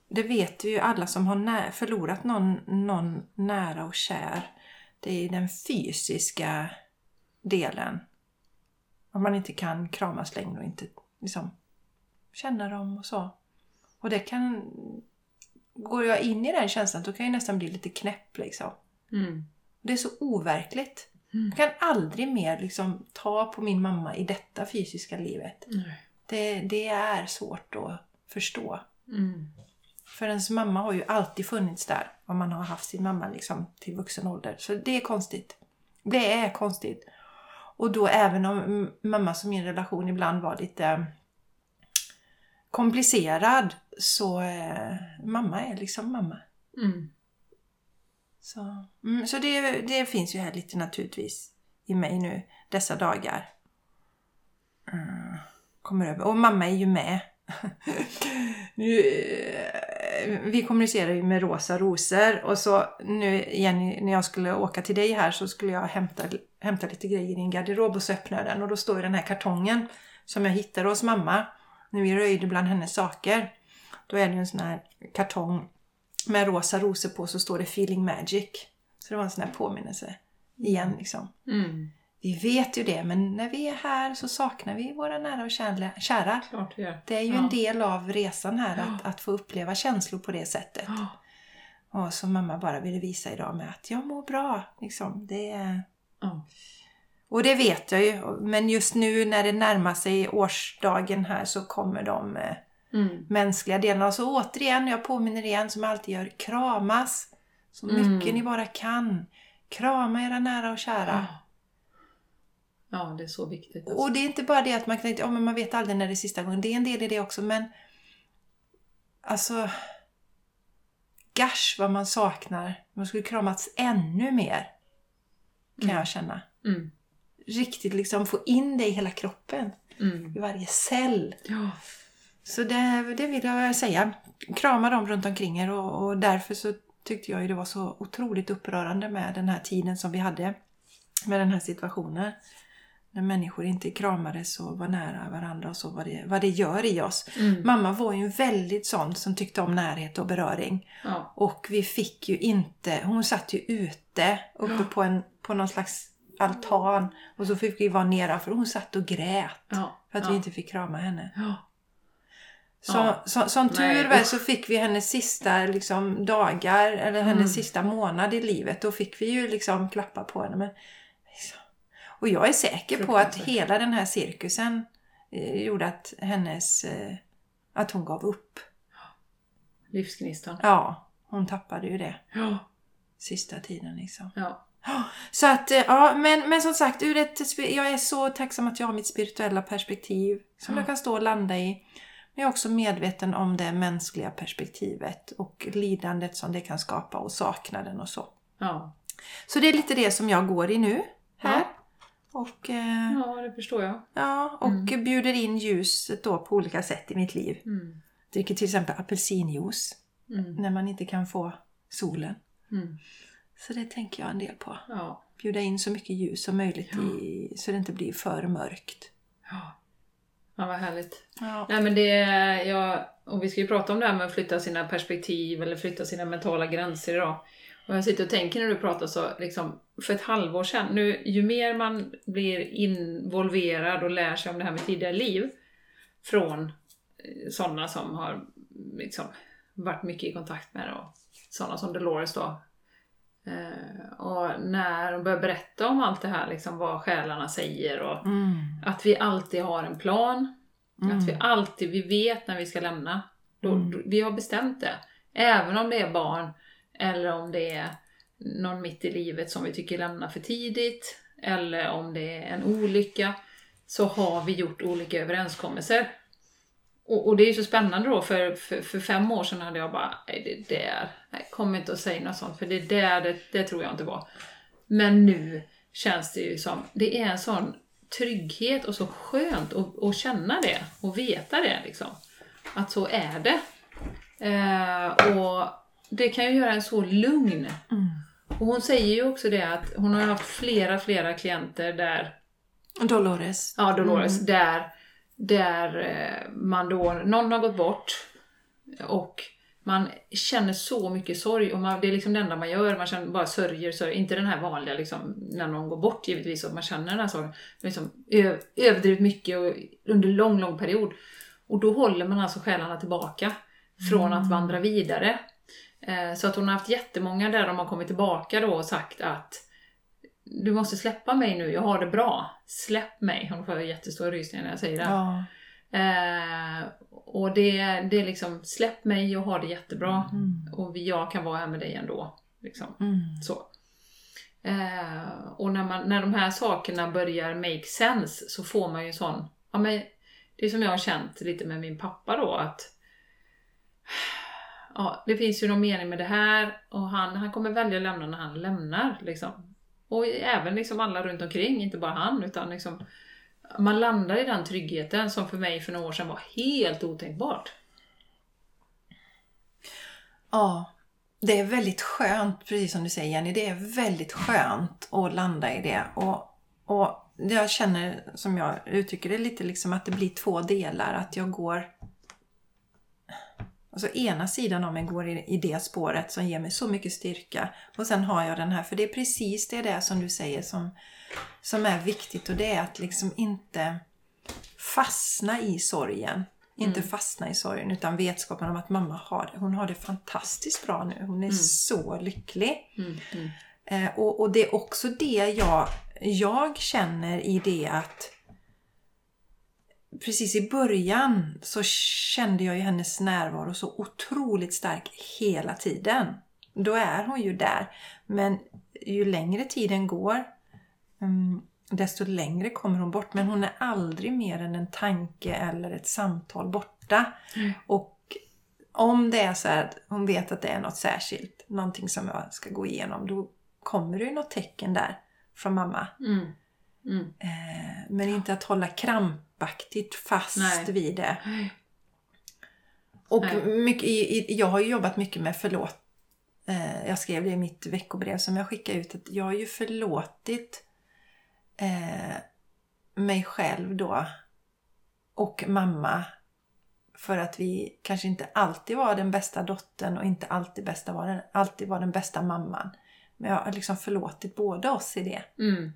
S2: det vet ju alla som har förlorat någon, någon nära och kär. Det är den fysiska delen. Om man inte kan kramas längre och inte liksom känna dem och så. Och det kan... Går jag in i den känslan då kan jag nästan bli lite knäpp liksom.
S1: Mm.
S2: Det är så overkligt.
S1: Mm.
S2: Jag kan aldrig mer liksom ta på min mamma i detta fysiska livet.
S1: Nej.
S2: Det, det är svårt att förstå.
S1: Mm.
S2: För ens mamma har ju alltid funnits där. Om man har haft sin mamma liksom till vuxen ålder. Så det är konstigt. Det är konstigt. Och då även om mm, mamma som min relation ibland var lite komplicerad. Så eh, mamma är liksom mamma.
S1: Mm.
S2: Så, mm, så det, det finns ju här lite naturligtvis i mig nu dessa dagar. Mm, kommer över. Och mamma är ju med. nu, eh, vi kommunicerar ju med rosa rosor och så nu Jenny, när jag skulle åka till dig här så skulle jag hämta, hämta lite grejer i din garderob och så öppnade jag den och då står ju den här kartongen som jag hittade hos mamma när vi röjde bland hennes saker. Då är det ju en sån här kartong med rosa rosor på så står det Feeling Magic. Så det var en sån här påminnelse igen liksom.
S1: Mm.
S2: Vi vet ju det, men när vi är här så saknar vi våra nära och kära.
S1: Klart gör.
S2: Det är ju
S1: Ja.
S2: en del av resan här,
S1: Ja.
S2: att, att få uppleva känslor på det sättet.
S1: Ja.
S2: Och som mamma bara ville visa idag med att jag mår bra. Liksom. Det är...
S1: Ja.
S2: Och det vet jag ju. Men just nu när det närmar sig årsdagen här så kommer de eh,
S1: Mm.
S2: mänskliga delarna. Så återigen, jag påminner igen som jag alltid gör, kramas så mycket
S1: Mm.
S2: ni bara kan. Krama era nära och kära.
S1: Ja, det är så viktigt. Alltså.
S2: Och det är inte bara det att man kan inte, ja, men man vet aldrig när det är sista gången. Det är en del i det också men alltså gosh vad man saknar. Man skulle kramats ännu mer. Kan
S1: Mm.
S2: jag känna.
S1: Mm.
S2: Riktigt liksom få in det i hela kroppen.
S1: Mm.
S2: I varje cell.
S1: Ja.
S2: Så det, det vill jag säga. Krama dem runt omkring er och, och därför så tyckte jag ju det var så otroligt upprörande med den här tiden som vi hade. Med den här situationen. När människor inte kramades och var nära varandra och så vad det, vad det gör i oss.
S1: Mm.
S2: Mamma var ju väldigt sån som tyckte om närhet och beröring.
S1: Ja.
S2: Och vi fick ju inte, hon satt ju ute uppe
S1: Ja.
S2: på, en, på någon slags altan. Och så fick vi vara nedanför hon satt och grät.
S1: Ja.
S2: För att vi inte fick krama henne. Så,
S1: Ja.
S2: så, som tur var så fick vi hennes sista liksom, dagar, eller hennes
S1: Mm.
S2: sista månad i livet. Då fick vi ju liksom klappa på henne. Men, liksom. Och jag är säker på att hela den här cirkusen eh, gjorde att hennes... Eh, att hon gav upp.
S1: Livsgnistan.
S2: Ja, hon tappade ju det
S1: Ja.
S2: sista tiden liksom.
S1: Ja.
S2: Så att, eh, ja, men, men som sagt, ur ett, jag är så tacksam att jag har mitt spirituella perspektiv som
S1: Ja.
S2: jag kan stå och landa i. Men jag är också medveten om det mänskliga perspektivet och lidandet som det kan skapa och saknaden och så.
S1: Ja.
S2: Så det är lite det som jag går i nu här.
S1: Ja.
S2: Och, eh,
S1: ja, det förstår jag.
S2: ja, och bjuder in ljuset då på olika sätt i mitt liv.
S1: Mm.
S2: Dricker till exempel apelsinjuice
S1: Mm.
S2: när man inte kan få solen.
S1: Mm.
S2: Så det tänker jag en del på.
S1: Ja.
S2: bjuda in så mycket ljus som möjligt
S1: Ja.
S2: i, så det inte blir för mörkt.
S1: Ja. Ja, vad härligt.
S2: Ja.
S1: Nej men det, ja, och vi ska ju prata om det här med att flytta sina perspektiv eller flytta sina mentala gränser idag. Och jag sitter och tänker när du pratar så, liksom, för ett halvår sedan, nu ju mer man blir involverad och lär sig om det här med tidigare liv från eh, sådana som har liksom, varit mycket i kontakt med det och sådana som Dolores då. Eh, och när de börjar berätta om allt det här, liksom vad själarna säger och
S2: Mm.
S1: att vi alltid har en plan.
S2: Mm.
S1: Att vi alltid, vi vet när vi ska lämna. Då,
S2: Mm.
S1: vi har bestämt det. Även om det är barn eller om det är någon mitt i livet som vi tycker lämnar för tidigt. Eller om det är en olycka. Så har vi gjort olika överenskommelser. Och, och det är ju så spännande då, för, för, för fem år sedan hade jag bara, nej det där, nej, kom inte och säg något sånt, för det där, det, det tror jag inte var. Men nu känns det ju som, det är en sån trygghet och så skönt att, att känna det och veta det liksom. Att så är det. Eh, och det kan ju göra en så lugn.
S2: Mm.
S1: Och hon säger ju också det att hon har haft flera, flera klienter där
S2: Dolores.
S1: Ja, Dolores.
S2: Mm.
S1: Där, där eh, man då, någon har gått bort och man känner så mycket sorg och man, det är liksom det enda man gör. Man känner, bara sörjer, sörjer. Inte den här vanliga liksom, när någon går bort givetvis och man känner den här sorgen. Men liksom, överdrivet mycket och under lång, lång period. Och då håller man alltså själarna tillbaka från att vandra vidare. Eh, så att hon har haft jättemånga där de har kommit tillbaka då och sagt att du måste släppa mig nu, jag har det bra. Släpp mig. Hon får jättestora rysningar när jag säger det.
S2: Ja.
S1: Eh, och det, det är liksom, släpp mig, jag har det jättebra.
S2: Mm.
S1: Och jag kan vara här med dig ändå. Liksom.
S2: Mm.
S1: Så. Eh, och när, man, när de här sakerna börjar make sense så får man ju sån, ja men det är som jag har känt lite med min pappa då att ja, det finns ju någon mening med det här och han, han kommer välja att lämna när han lämnar. Liksom. Och även liksom alla runt omkring, inte bara han utan liksom man landar i den tryggheten som för mig för några år sedan var helt otänkbart.
S2: ja. Det är väldigt skönt, precis som du säger Jenny, det är väldigt skönt att landa i det. Och, och jag känner, som jag uttrycker det lite, liksom att det blir två delar. Att jag går Alltså ena sidan av mig går i, i det spåret som ger mig så mycket styrka. Och sen har jag den här, för det är precis det där som du säger som, som är viktigt och det är att liksom inte fastna i sorgen. Inte fastna i sorgen utan vetskapen om att mamma har det. Hon har det fantastiskt bra nu. Hon är så lycklig.
S1: Mm. Mm.
S2: Eh, och, och det är också det jag, jag känner i det att precis i början så kände jag ju hennes närvaro så otroligt stark hela tiden. Då är hon ju där. Men ju längre tiden går mm, desto längre kommer hon bort. Men hon är aldrig mer än en tanke eller ett samtal borta.
S1: Mm.
S2: Och om det är så här att hon vet att det är något särskilt, någonting som jag ska gå igenom, då kommer det ju något tecken där från mamma.
S1: Mm. Mm.
S2: Eh, men inte att hålla krampaktigt fast
S1: Nej.
S2: vid det. Och mycket, jag har ju jobbat mycket med förlåt. Eh, jag skrev det i mitt veckobrev som jag skickade ut. Att jag har ju förlåtit eh, mig själv då. Och mamma. För att vi kanske inte alltid var den bästa dottern och inte alltid, bästa var den, alltid var den bästa mamman. Men jag har liksom förlåtit båda oss i det.
S1: Mm.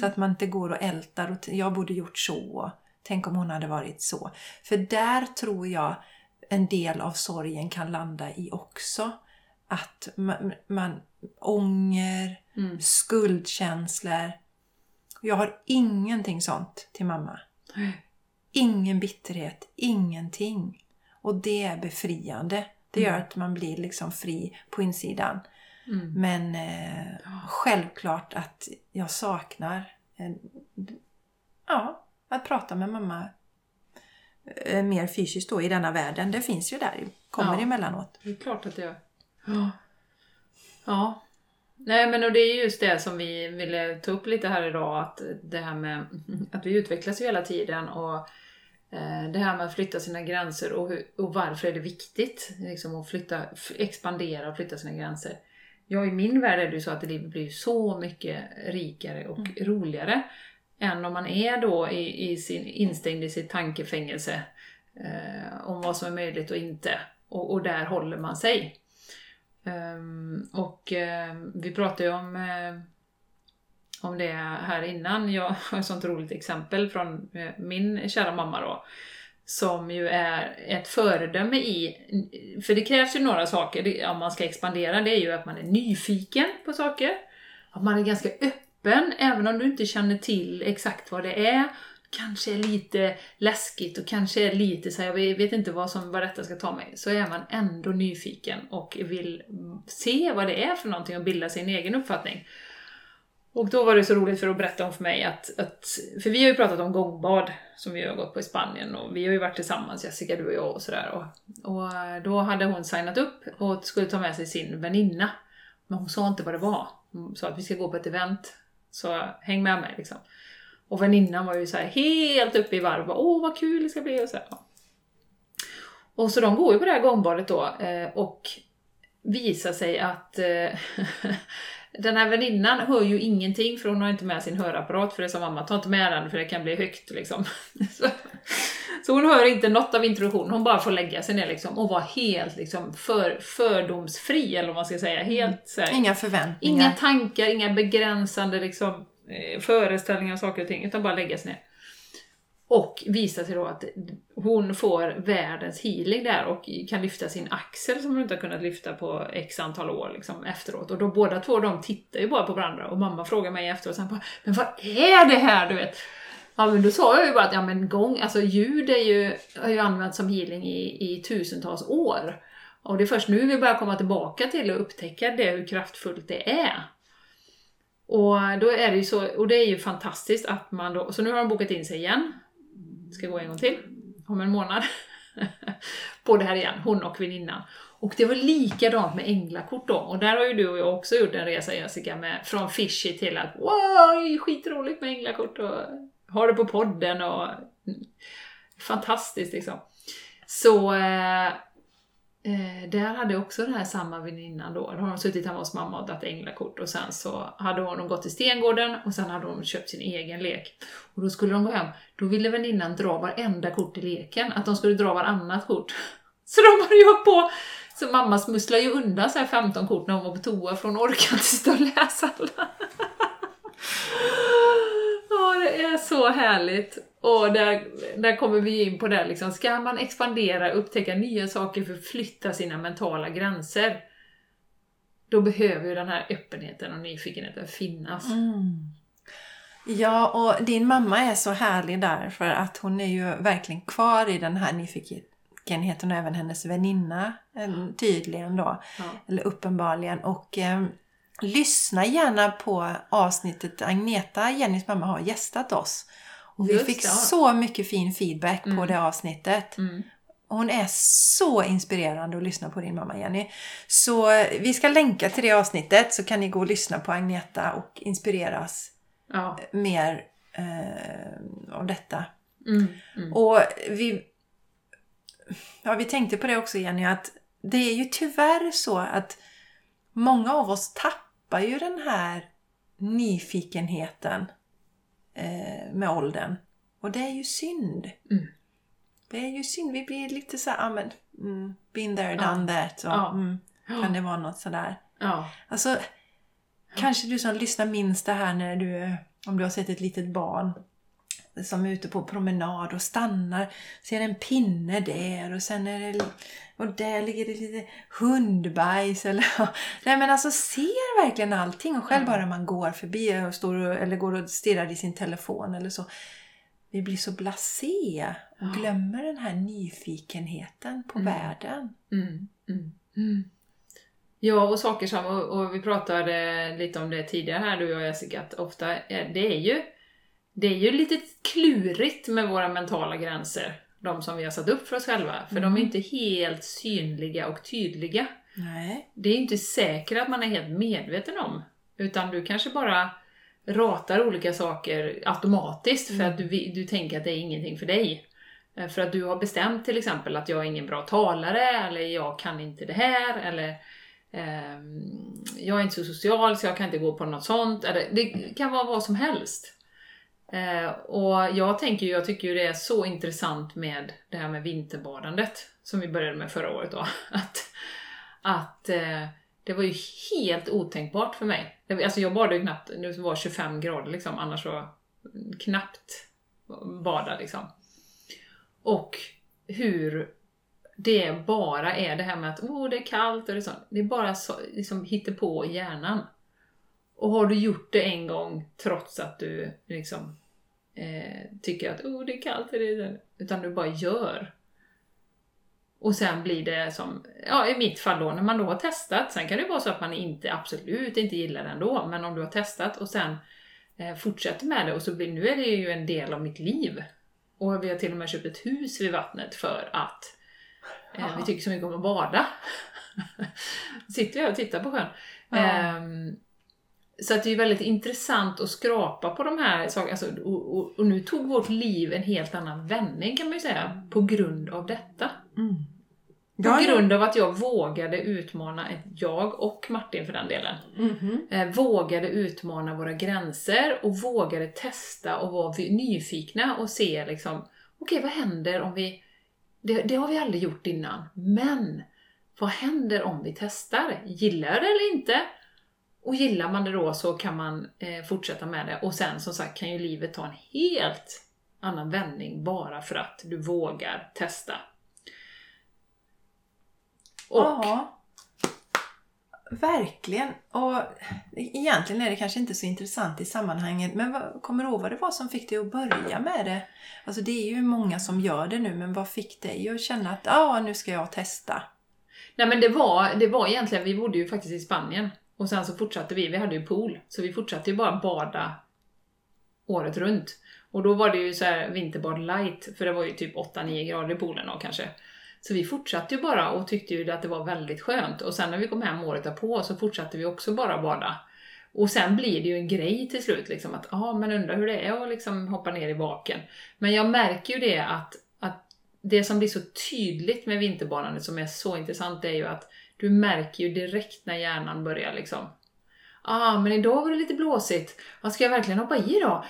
S2: Så att man inte går och ältar och jag borde gjort så. Tänk om hon hade varit så. För där tror jag en del av sorgen kan landa i också. Att man, man ånger,
S1: Mm.
S2: skuldkänslor. Jag har ingenting sånt till mamma. Ingen bitterhet, ingenting. Och det är befriande. Det gör att man blir liksom fri på insidan.
S1: Mm.
S2: Men eh, självklart att jag saknar en, ja, att prata med mamma eh, mer fysiskt då i denna världen. Det finns ju där, kommer
S1: Ja.
S2: emellanåt.
S1: Det är klart att det gör. Ja. Ja. Nej men och det är just det som vi ville ta upp lite här idag, att det här med att vi utvecklas ju hela tiden och eh, det här med att flytta sina gränser och, hur, och varför är det viktigt liksom, att flytta, expandera och flytta sina gränser. Ja, i min värld är det ju så att livet blir så mycket rikare och roligare än om man är då i, i sin, instängd i sitt tankefängelse eh, om vad som är möjligt och inte. Och, och där håller man sig. Ehm, och ehm, vi pratade ju om, eh, om det här innan. Jag har ett sånt roligt exempel från eh, min kära mamma då. Som ju är ett föredöme i, för det krävs ju några saker det- om man ska expandera. Det är ju att man är nyfiken på saker. Att man är ganska öppen, även om du inte känner till exakt vad det är. Kanske är lite läskigt och kanske är lite så här, jag vet inte vad, som, vad detta ska ta mig. Så är man ändå nyfiken och vill se vad det är för någonting och bilda sin egen uppfattning. Och då var det så roligt för att berätta om för mig att, att för vi har ju pratat om gångbad som vi har gått på i Spanien och vi har ju varit tillsammans, Jessica, du och jag och sådär. Och, och då hade hon signat upp och skulle ta med sig sin väninna. Men hon sa inte vad det var. Hon sa att vi ska gå på ett event, så häng med mig liksom. Och väninnan var ju så här helt uppe i varv, bara, åh vad kul det ska bli och så här. Och så de går ju på det här gångbadet då eh, och visar sig att eh, den här väninnan hör ju ingenting för hon har inte med sin hörapparat för det sa mamma, ta inte med den för det kan bli högt liksom. Så, så hon hör inte något av introduktionen, hon bara får lägga sig ner liksom och vara helt liksom för, fördomsfri eller vad man ska säga. Helt så här,
S2: Inga förväntningar.
S1: Inga tankar, inga begränsande liksom, Eh, föreställningar och saker och ting, utan bara lägga sig ner. Och visar sig då att hon får världens healing där och kan lyfta sin axel som hon inte har kunnat lyfta på x antal år liksom, efteråt. Och då båda två de tittar ju bara på varandra och mamma frågar mig efteråt sen bara, Men vad är det här du vet? Ja men då sa jag ju bara att ja men gång, alltså ljud är ju, har ju använts som healing i, i tusentals år. Och det är först nu vi börjar komma tillbaka till och upptäcka det, hur kraftfullt det är. Och då är det ju så, och det är ju fantastiskt att man då, så nu har de bokat in sig igen. Ska gå en gång till, om en månad. på det här igen, hon och väninnan. Och det var likadant med änglakort då. Och där har ju du och jag också gjort en resa Jessica, med, från fishy till att wow, skitroligt med änglakort och ha det på podden och fantastiskt liksom. Så eh, eh, där hade också den här samma väninnan då, då har de suttit hemma hos mamma och dragit änglakort och sen så hade hon gått till Stengården och sen hade hon köpt sin egen lek. Och då skulle de gå hem, då ville väninnan dra varenda kort i leken, att de skulle dra varannat kort. Så de har ju hållit på så mamma smusslade ju undan så här 15 kort när hon var på toa för hon orkade inte sitta och läsa alla. Är så härligt. Och där, där kommer vi in på det liksom, ska man expandera, upptäcka nya saker, förflytta sina mentala gränser, då behöver ju den här öppenheten och nyfikenheten finnas.
S2: Mm. Ja, och din mamma är så härlig där för att hon är ju verkligen kvar i den här nyfikenheten och även hennes väninna eh, tydligen då,
S1: Ja.
S2: eller uppenbarligen. Och eh, lyssna gärna på avsnittet Agneta, Jennys mamma, har gästat oss. Och vi fick
S1: det,
S2: så mycket fin feedback på
S1: Mm.
S2: det avsnittet.
S1: Mm.
S2: Hon är så inspirerande att lyssna på din mamma Jenny. Så eh, vi ska länka till det avsnittet så kan ni gå och lyssna på Agneta och inspireras
S1: Ja.
S2: mer eh, av detta.
S1: Mm. Mm.
S2: Och vi, ja, vi tänkte på det också Jenny att det är ju tyvärr så att många av oss tappar ju den här nyfikenheten eh, med åldern. Och det är ju synd.
S1: Mm.
S2: Det är ju synd. Vi blir lite så här, ah, men, mm, been there,
S1: Ja.
S2: done that. Och,
S1: Ja.
S2: mm, kan det vara något sådär?
S1: Ja.
S2: Alltså, kanske du som lyssnar minns det här när du, om du har sett ett litet barn som är ute på promenad och stannar, ser en pinne där och sen är det och där ligger det lite hundbajs eller Nej men alltså ser verkligen allting och själv bara man går förbi och står och, eller går och stirrar i sin telefon eller så. Vi blir så blasé och glömmer den här nyfikenheten på
S1: Mm.
S2: världen.
S1: Mm. Mm. Mm. Ja, och saker som, och, och vi pratade lite om det tidigare här du och jag Jessica, att ofta är, det är ju det är ju lite klurigt med våra mentala gränser, de som vi har satt upp för oss själva, för de är
S2: Mm.
S1: inte helt synliga och tydliga.
S2: Nej.
S1: Det är inte säkert att man är helt medveten om, utan du kanske bara ratar olika saker automatiskt för
S2: Mm.
S1: att du, vi- du tänker att det är ingenting för dig. Eh, För att du har bestämt till exempel att jag är ingen bra talare, eller jag kan inte det här, eller ehm, jag är inte så social så jag kan inte gå på något sånt. Eller, det kan vara vad som helst. Eh, och jag tänker ju, jag tycker ju det är så intressant med det här med vinterbadandet, som vi började med förra året då. Att, att eh, det var ju helt otänkbart för mig. Alltså jag badade ju knappt, nu var 25 grader liksom, annars så knappt bada liksom. Och hur det bara är det här med att oh, det är kallt och det är sånt. Det är bara så, liksom på i hjärnan. Och har du gjort det en gång trots att du liksom eh, tycker att oh, det är kallt, det utan du bara gör. Och sen blir det som, ja i mitt fall då, när man då har testat, sen kan det vara så att man inte, absolut inte gillar det ändå, men om du har testat och sen eh, fortsätter med det och så blir, nu är det ju en del av mitt liv. Och vi har till och med köpt ett hus vid vattnet för att eh, vi tycker så mycket om att bada. Sitter här och tittar på sjön.
S2: Ja.
S1: Ehm, så att det är väldigt intressant att skrapa på de här sakerna. Alltså, och, och, och nu tog vårt liv en helt annan vändning kan man ju säga, på grund av detta.
S2: Mm.
S1: På
S2: Ja,
S1: grund av att jag vågade utmana, jag och Martin för den delen,
S2: Mhm.
S1: eh, vågade utmana våra gränser och vågade testa och vara nyfikna och se liksom, okej vad händer om vi, det, det har vi aldrig gjort innan, men vad händer om vi testar? Gillar det eller inte? Och gillar man det då så kan man eh, fortsätta med det och sen som sagt kan ju livet ta en helt annan vändning bara för att du vågar testa. Och
S2: Ja. Verkligen. Och egentligen är det kanske inte så intressant i sammanhanget. Men vad, kommer du ihåg vad det var som fick dig att börja med det? Alltså det är ju många som gör det nu, men vad fick dig att känna att ja, nu ska jag testa?
S1: Nej men det var, det var egentligen, vi bodde ju faktiskt i Spanien. Och sen så fortsatte vi, vi hade ju pool. Så vi fortsatte ju bara bada året runt. Och då var det ju så här vinterbad light, för det var ju typ 8-9 grader i poolen då kanske. Så vi fortsatte ju bara och tyckte ju att det var väldigt skönt. Och sen när vi kom hem året därpå så fortsatte vi också bara bada. Och sen blir det ju en grej till slut, liksom att ja, men undrar hur det är att liksom hoppa ner i baken. Men jag märker ju det att, att det som blir så tydligt med vinterbadandet som är så intressant det är ju att du märker ju direkt när hjärnan börjar liksom Ah, men idag var det lite blåsigt. Vad ska jag verkligen hoppa i då?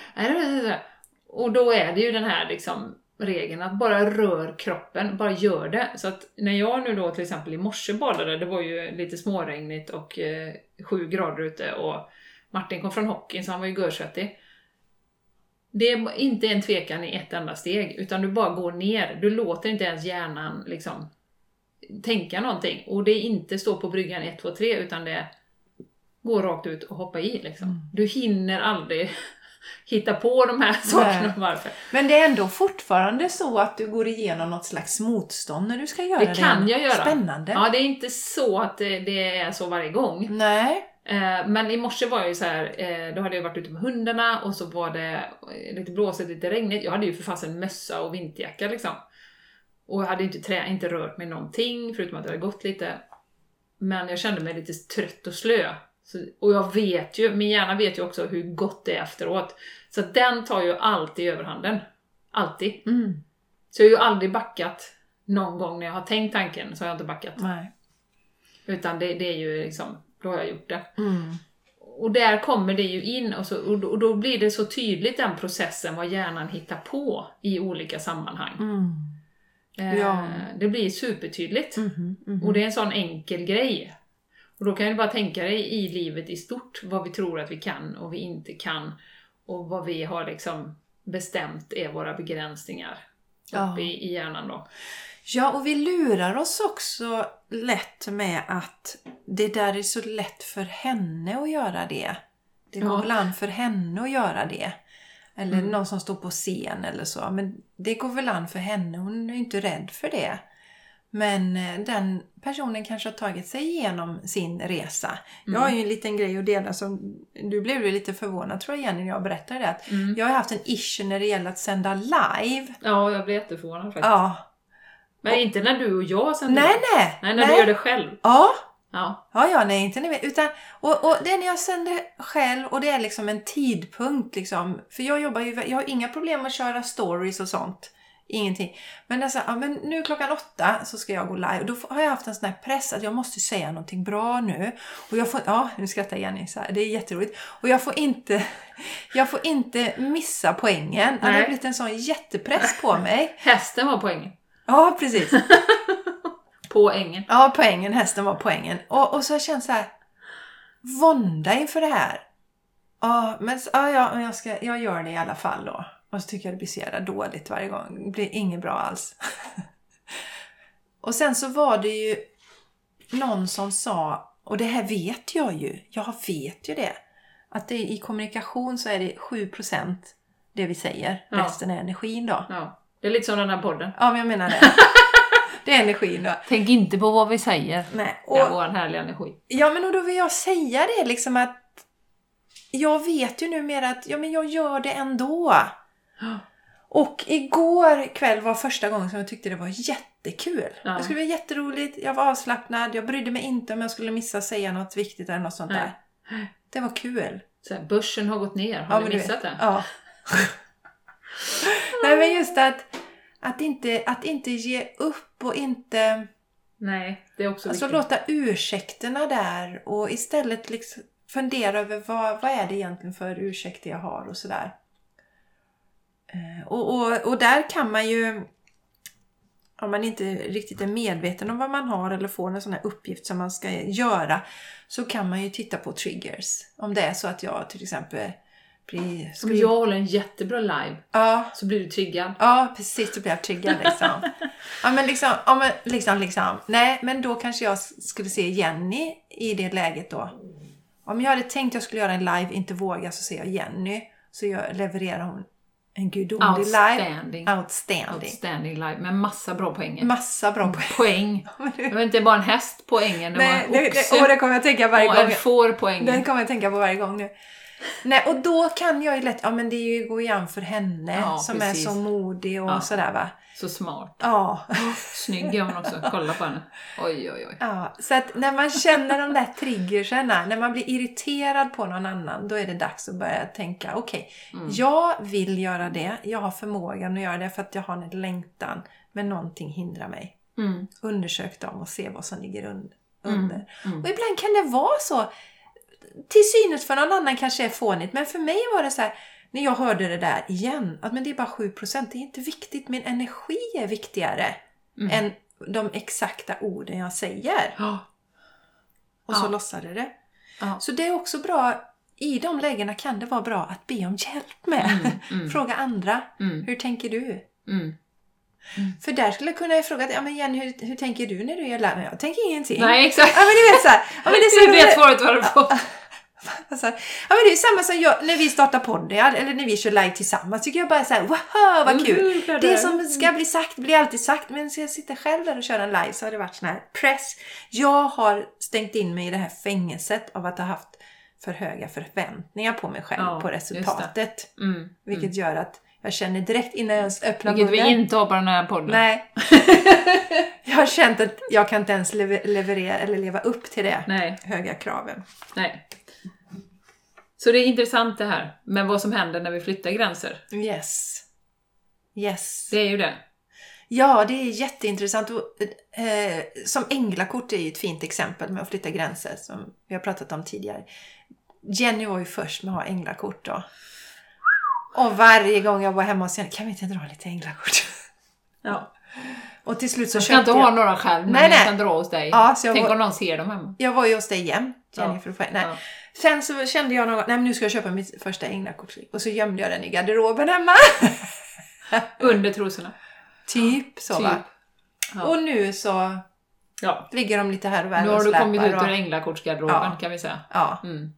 S1: Och då är det ju den här liksom regeln att bara rör kroppen, bara gör det. Så att när jag nu då till exempel i morse badade, det var ju lite småregnigt och eh, sju grader ute och Martin kom från hockeyn så han var ju görsvettig. Det är inte en tvekan i ett enda steg, utan du bara går ner. Du låter inte ens hjärnan liksom tänka någonting. Och det är inte stå på bryggan 1, 2, 3, utan det är gå rakt ut och hoppa i. Liksom.
S2: Mm.
S1: Du hinner aldrig hitta på de här sakerna varför.
S2: Men det är ändå fortfarande så att du går igenom något slags motstånd när du ska göra det.
S1: Det kan jag göra.
S2: Spännande.
S1: Ja, det är inte så att det, det är så varje gång.
S2: Nej.
S1: Eh, Men i morse var jag ju så här, eh, då hade jag varit ute med hundarna och så var det eh, lite blåsigt, lite regnigt. Jag hade ju för fasen mössa och vinterjacka liksom. Och jag hade inte, trä, inte rört mig någonting, förutom att det hade gått lite. Men jag kände mig lite trött och slö. Så, och jag vet ju, min hjärna vet ju också hur gott det är efteråt. Så den tar ju alltid överhanden. Alltid.
S2: Mm.
S1: Så jag har ju aldrig backat någon gång när jag har tänkt tanken, så har jag inte backat.
S2: Nej.
S1: Utan det, det är ju liksom, då har jag gjort det.
S2: Mm.
S1: Och där kommer det ju in och, så, och, då, och då blir det så tydligt den processen vad hjärnan hittar på i olika sammanhang.
S2: Mm.
S1: Eh,
S2: Ja.
S1: Det blir supertydligt.
S2: Mhm, mhm.
S1: Och det är en sån enkel grej. Och då kan du bara tänka dig i livet i stort vad vi tror att vi kan och vi inte kan. Och vad vi har liksom bestämt är våra begränsningar
S2: Ja.
S1: uppe i, i hjärnan då.
S2: Ja, och vi lurar oss också lätt med att det där är så lätt för henne att göra det. Det går
S1: Ja.
S2: väl an för henne att göra det. Eller
S1: Mm.
S2: någon som står på scen eller så. Men det går väl an för henne, hon är ju inte rädd för det. Men eh, den personen kanske har tagit sig igenom sin resa. Jag har ju en liten grej att dela som du blev lite förvånad tror jag Jenny när jag berättade det. Att
S1: Mm.
S2: Jag har haft en issue när det gäller att sända live.
S1: Ja, jag blir jätteförvånad faktiskt.
S2: Ja.
S1: Men inte när du och jag sänder
S2: Nej,
S1: det.
S2: nej.
S1: Nej, när du gör det själv.
S2: Ja,
S1: Ja.
S2: Ja, ja, nej, inte ni vet. Utan, och, och det är när jag sänder själv och det är liksom en tidpunkt liksom. För jag jobbar ju, jag har inga problem att köra stories och sånt. Ingenting. Men, alltså, ja, men nu klockan åtta så ska jag gå live och då har jag haft en sån här press att jag måste säga någonting bra nu. Och jag får, ja, nu skrattar Jenny så här, det är jätteroligt. Och jag får inte, jag får inte missa poängen. Det har
S1: Nej.
S2: blivit en sån jättepress på mig.
S1: Hästen var poängen.
S2: Ja, precis.
S1: På ängen.
S2: Ja, poängen. Hästen var poängen. Och, och så har jag känt så här vånda inför det här. Ja, men ja, ja, jag, ska, jag gör det i alla fall då. Och så tycker jag det blir så jävla dåligt varje gång. Det blir inget bra alls. och sen så var det ju någon som sa, och det här vet jag ju, jag vet ju det, att det, i kommunikation så är det 7% det vi säger.
S1: Ja.
S2: Resten är energin då.
S1: Ja. Det är lite som den här podden.
S2: Ja, men jag menar det. det är energin.
S1: Tänk inte på vad vi säger.
S2: Nej.
S1: Det är vår härliga energi.
S2: Ja, men och då vill jag säga det liksom att jag vet ju numera att ja, men jag gör det ändå. Och igår kväll var första gången som jag tyckte det var jättekul.
S1: Ja.
S2: Det skulle vara jätteroligt, jag var avslappnad, jag brydde mig inte om jag skulle missa att säga något viktigt eller något sånt
S1: Nej.
S2: där. Det var kul.
S1: Så här, börsen har gått ner, har
S2: Ja,
S1: ni missat det?
S2: Ja. Nej, men just att, att, inte, att inte ge upp och inte...
S1: Nej, det är också
S2: Alltså
S1: viktigt.
S2: låta ursäkterna där och istället liksom fundera över vad, vad är det egentligen för ursäkter jag har och sådär. Eh, Och, och, och där kan man ju, om man inte riktigt är medveten om vad man har eller får en sån här uppgift som man ska göra, så kan man ju titta på triggers. Om det är så att jag till exempel blir...
S1: Om jag håller en jättebra live
S2: Ja,
S1: så blir du triggad.
S2: Ja, precis. Då blir jag triggad liksom. ja, men liksom, ja, men liksom, liksom. Nej, men då kanske jag skulle se Jenny i det läget då. Om jag hade tänkt att jag skulle göra en live, inte våga, så ser jag Jenny. Så jag, levererar hon en gudomlig live.
S1: Outstanding.
S2: Outstanding.
S1: Outstanding live med massa bra poänger.
S2: Massa bra poäng.
S1: Poäng. Det var inte bara en häst på ängen, det
S2: Nej,
S1: var en oxe
S2: det, och det kommer jag tänka varje
S1: och
S2: gång.
S1: en får på ängen.
S2: Den kommer jag tänka på varje gång nu. Nej, och då kan jag ju lätt, ja men det är ju gå igen för henne
S1: Ja,
S2: som
S1: precis.
S2: är så modig och
S1: Ja.
S2: sådär va.
S1: Så smart.
S2: Ja.
S1: Snygg är hon också. Kolla på henne. Oj, oj, oj.
S2: Ja, så att när man känner de där triggerserna, när man blir irriterad på någon annan, då är det dags att börja tänka, okej,
S1: Mm.
S2: jag vill göra det, jag har förmågan att göra det för att jag har en längtan, men någonting hindrar mig.
S1: Mm.
S2: Undersök dem och se vad som ligger
S1: Mm.
S2: under.
S1: Mm.
S2: Och ibland kan det vara så, till synes för någon annan kanske är fånigt, men för mig var det så här, när jag hörde det där igen, att men det är bara 7%, det är inte viktigt, min energi är viktigare
S1: Mm.
S2: än de exakta orden jag säger.
S1: Ja.
S2: Och så
S1: Ja.
S2: lossade det.
S1: Ja.
S2: Så det är också bra, i de lägena kan det vara bra att be om hjälp med.
S1: Mm, mm.
S2: Fråga andra,
S1: Mm.
S2: hur tänker du?
S1: Mm.
S2: För där skulle jag kunna fråga, ja men Jenny, hur, hur tänker du när du gör larm? Jag tänker ingenting.
S1: Nej, exakt.
S2: Ja men du vet såhär, ja, men det är så
S1: vet svaret du får.
S2: Alltså, ja men det är samma som jag, när vi startar podden eller när vi kör live tillsammans. Tycker jag bara såhär, wow vad kul!
S1: Mm,
S2: Det som ska bli sagt blir alltid sagt. Men ska jag sitta själv där och köra en live så har det varit sån här press. Jag har stängt in mig i det här fängelset av att ha haft för höga förväntningar på mig själv
S1: Ja,
S2: på
S1: det.
S2: resultatet.
S1: Mm.
S2: Vilket gör att jag känner direkt innan jag ens öppnar
S1: Vilket vi
S2: munnen.
S1: inte har på den här podden.
S2: Nej. jag har känt att jag kan inte ens lever- leverera eller leva upp till det.
S1: Nej.
S2: Höga kraven.
S1: Nej. Så det är intressant det här med vad som händer när vi flyttar gränser.
S2: Yes. Yes.
S1: Det är ju det.
S2: Ja, det är jätteintressant. Och, eh, som änglakort är ju ett fint exempel med att flytta gränser som vi har pratat om tidigare. Jenny var ju först med att ha änglakort då. Och varje gång jag var hemma hos Jenny, kan vi inte dra lite änglakort?
S1: Ja.
S2: Och till slut så
S1: Jag ska inte
S2: köpte
S1: ha
S2: jag...
S1: några själv, men
S2: Nej,
S1: jag
S2: nej.
S1: kan dra hos dig.
S2: Ja, så jag
S1: Tänk
S2: var-
S1: om någon ser dem hemma.
S2: Jag var ju hos dig igen, Jenny,
S1: Ja.
S2: Nej.
S1: Ja.
S2: Sen så kände jag någon nej men nu ska jag köpa mitt första änglakort. Och så gömde jag den i garderoben hemma.
S1: Under trosorna.
S2: typ så
S1: Typ.
S2: va.
S1: Ja.
S2: Och nu så
S1: Ja.
S2: ligger de lite här och där
S1: Nu
S2: och
S1: har du kommit ut
S2: och-
S1: ur änglakortsgarderoben
S2: Ja.
S1: kan vi säga.
S2: Ja.
S1: Mm.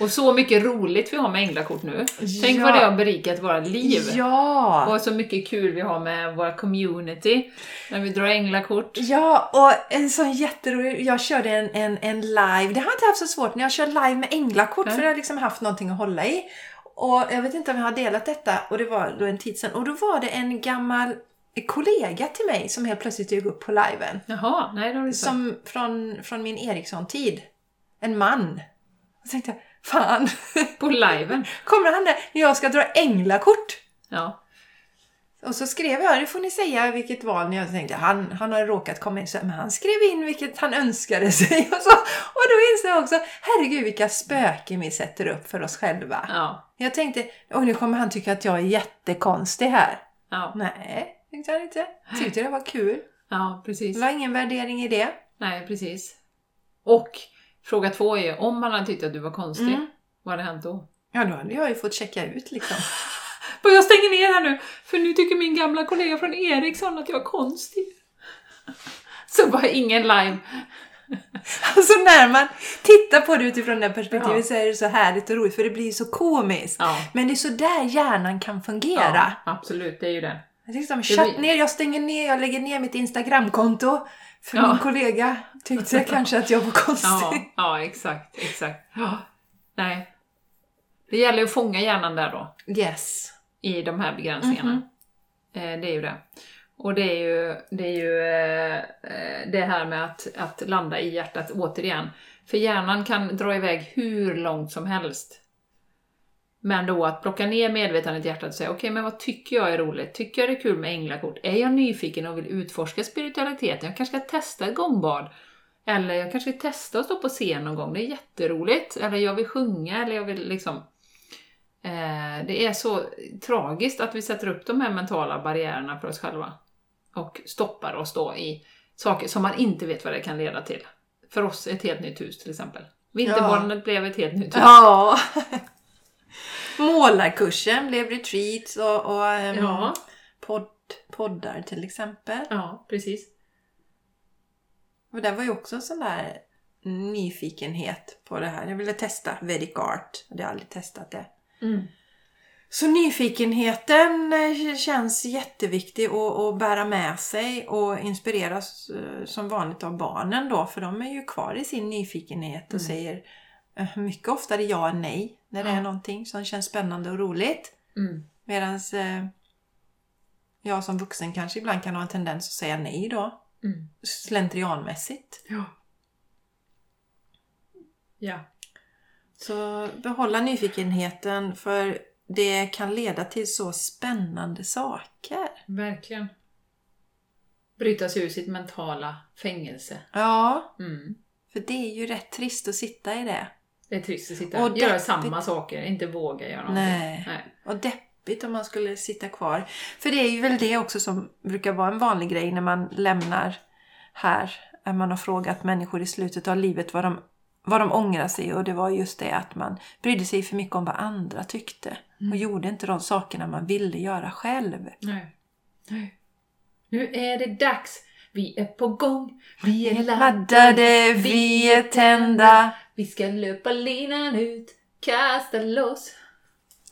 S1: Och så mycket roligt vi har med änglakort nu. Tänk
S2: Ja.
S1: vad det har berikat våra liv.
S2: Ja!
S1: Och så mycket kul vi har med våra community. När vi drar änglakort.
S2: Ja, och en sån jätterolig... Jag körde en, en, en live. Det har jag inte haft så svårt när jag kör live med änglakort
S1: Nej.
S2: för jag har liksom haft någonting att hålla i. Och jag vet inte om jag har delat detta och det var då en tid sedan. Och då var det en gammal kollega till mig som helt plötsligt dök upp på liven.
S1: Jaha, nej det har du.
S2: Som från, från min Ericsson-tid. En man. Jag tänkte, fan,
S1: På liven.
S2: kommer han där när jag ska dra änglakort?
S1: Ja.
S2: Och så skrev jag, det får ni säga vilket val ni har. Jag tänkte, han, han har råkat komma in, men han skrev in vilket han önskade sig. Och, så, och då insåg jag också, herregud vilka spöken vi sätter upp för oss själva.
S1: Ja.
S2: Jag tänkte, och nu kommer han tycka att jag är jättekonstig här.
S1: Ja.
S2: Nej, tyckte han inte. Tyckte det var kul.
S1: Ja, precis.
S2: Det var ingen värdering i det.
S1: Nej, precis. Och fråga två är om man hade tyckt att du var konstig,
S2: Mm.
S1: vad hade hänt då?
S2: Ja, då hade jag ju fått checka ut liksom.
S1: Jag stänger ner här nu, för nu tycker min gamla kollega från Ericsson att jag är konstig. Så bara ingen live.
S2: Alltså när man tittar på det utifrån det perspektivet
S1: Ja.
S2: så är det så härligt och roligt för det blir så komiskt.
S1: Ja.
S2: Men det är så där hjärnan kan fungera.
S1: ja, absolut, det är ju det.
S2: Jag
S1: blir-
S2: ner, jag stänger ner, jag lägger ner mitt Instagramkonto. För
S1: Ja.
S2: min kollega tyckte kanske att jag var konstig.
S1: Ja, ja exakt, exakt. Ja. Nej. Det gäller att fånga hjärnan där då,
S2: Yes.
S1: i de här begränsningarna.
S2: Mhm.
S1: Eh, det är ju det. Och det är ju det, är ju, eh, det här med att, att landa i hjärtat återigen. För hjärnan kan dra iväg hur långt som helst. Men då att plocka ner medvetandet i hjärtat och säga okej, men vad tycker jag är roligt? Tycker jag det är kul med änglakort? Är jag nyfiken och vill utforska spiritualiteten? Jag kanske ska testa ett gångbad. Eller jag kanske ska testa att stå på scen någon gång, det är jätteroligt. Eller jag vill sjunga, eller jag vill liksom... Eh, det är så tragiskt att vi sätter upp de här mentala barriärerna för oss själva. Och stoppar oss då i saker som man inte vet vad det kan leda till. För oss ett helt nytt hus till exempel. Vinterbadet blev ett helt nytt hus.
S2: Ja. Målarkursen blev retreats och, och ehm,
S1: Ja.
S2: podd, poddar till exempel.
S1: Ja, precis.
S2: Och det var ju också en sån där nyfikenhet på det här. Jag ville testa Vedic Art. Jag hade aldrig testat det.
S1: Mm.
S2: Så nyfikenheten eh, känns jätteviktig att, bära med sig och inspireras eh, som vanligt av barnen då. För de är ju kvar i sin nyfikenhet och
S1: Mm.
S2: säger mycket oftare ja än nej när det är någonting som känns spännande och roligt.
S1: Mm.
S2: Medan eh, jag som vuxen kanske ibland kan ha en tendens att säga nej då.
S1: Mm.
S2: Slentrianmässigt.
S1: Ja. Ja.
S2: Så behålla nyfikenheten för det kan leda till så spännande saker.
S1: Verkligen. Bryta sig ur sitt mentala fängelse.
S2: Ja,
S1: Mm.
S2: för det är ju rätt trist att sitta i det.
S1: Det är trist att sitta
S2: Och
S1: och göra samma saker, inte våga göra någonting.
S2: Nej.
S1: Nej.
S2: Och deppigt om man skulle sitta kvar. För det är ju väl det också som brukar vara en vanlig grej när man lämnar här. När man har frågat människor i slutet av livet vad de, vad de ångrar sig och det var just det att man brydde sig för mycket om vad andra tyckte. Och gjorde inte de sakerna man ville göra själv.
S1: Nej. Nej. Nu är det dags. Vi är på gång. Vi är
S2: Laddade, vi är tända.
S1: Vi ska löpa linan ut, kasta loss.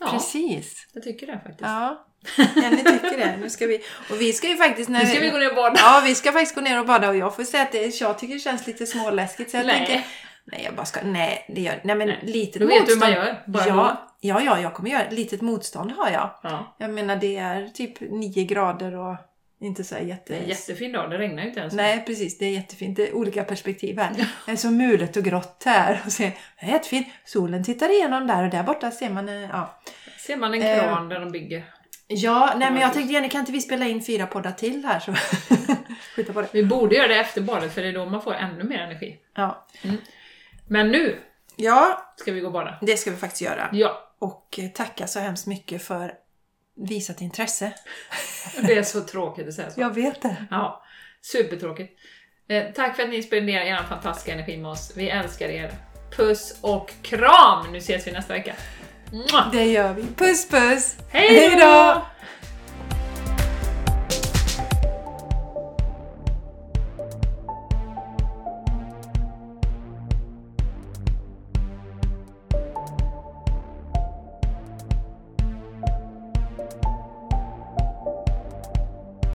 S1: Ja,
S2: Precis.
S1: jag tycker det faktiskt.
S2: Ja. ja, ni tycker det. Nu ska vi... Och vi ska ju faktiskt... När
S1: Nu ska vi gå ner och bada.
S2: Ja, vi ska faktiskt gå ner och bada och jag får säga att det, jag tycker det känns lite småläskigt. Så jag
S1: Nej.
S2: tänker... Nej, jag bara ska... Nej, det gör... Nej, men
S1: Nej.
S2: litet
S1: Då vet du
S2: motstånd...
S1: hur man gör. Bara
S2: ja, ja, ja, jag kommer göra litet motstånd har jag.
S1: Ja.
S2: Jag menar, det är typ 9 grader och inte så här jätte...
S1: Det är en jättefin dag, det regnar ju inte ens.
S2: Nej, precis. Det är jättefint. Det är olika perspektiv här. Det är så mulet och grått här. Och så, det är jättefint. Solen tittar igenom där och där borta ser man... eh, Ja.
S1: Ser man en
S2: Eh.
S1: kran där de bygger.
S2: Ja, nej men jag tänkte Jenny, kan inte vi spela in fyra poddar till här? Så skjuta på det.
S1: Vi borde göra det efter badet för det är då man får ännu mer energi.
S2: Ja.
S1: Men nu
S2: ja,
S1: ska vi gå och bada.
S2: det ska vi faktiskt göra.
S1: Ja,
S2: Och eh, tacka så hemskt mycket för visat intresse.
S1: det är så tråkigt att säga så.
S2: Jag vet det.
S1: Ja, supertråkigt. Eh, tack för att ni spenderar er fantastiska energi med oss. Vi älskar er. Puss och kram! Nu ses vi nästa vecka.
S2: Det gör vi. Puss puss!
S1: Hej då!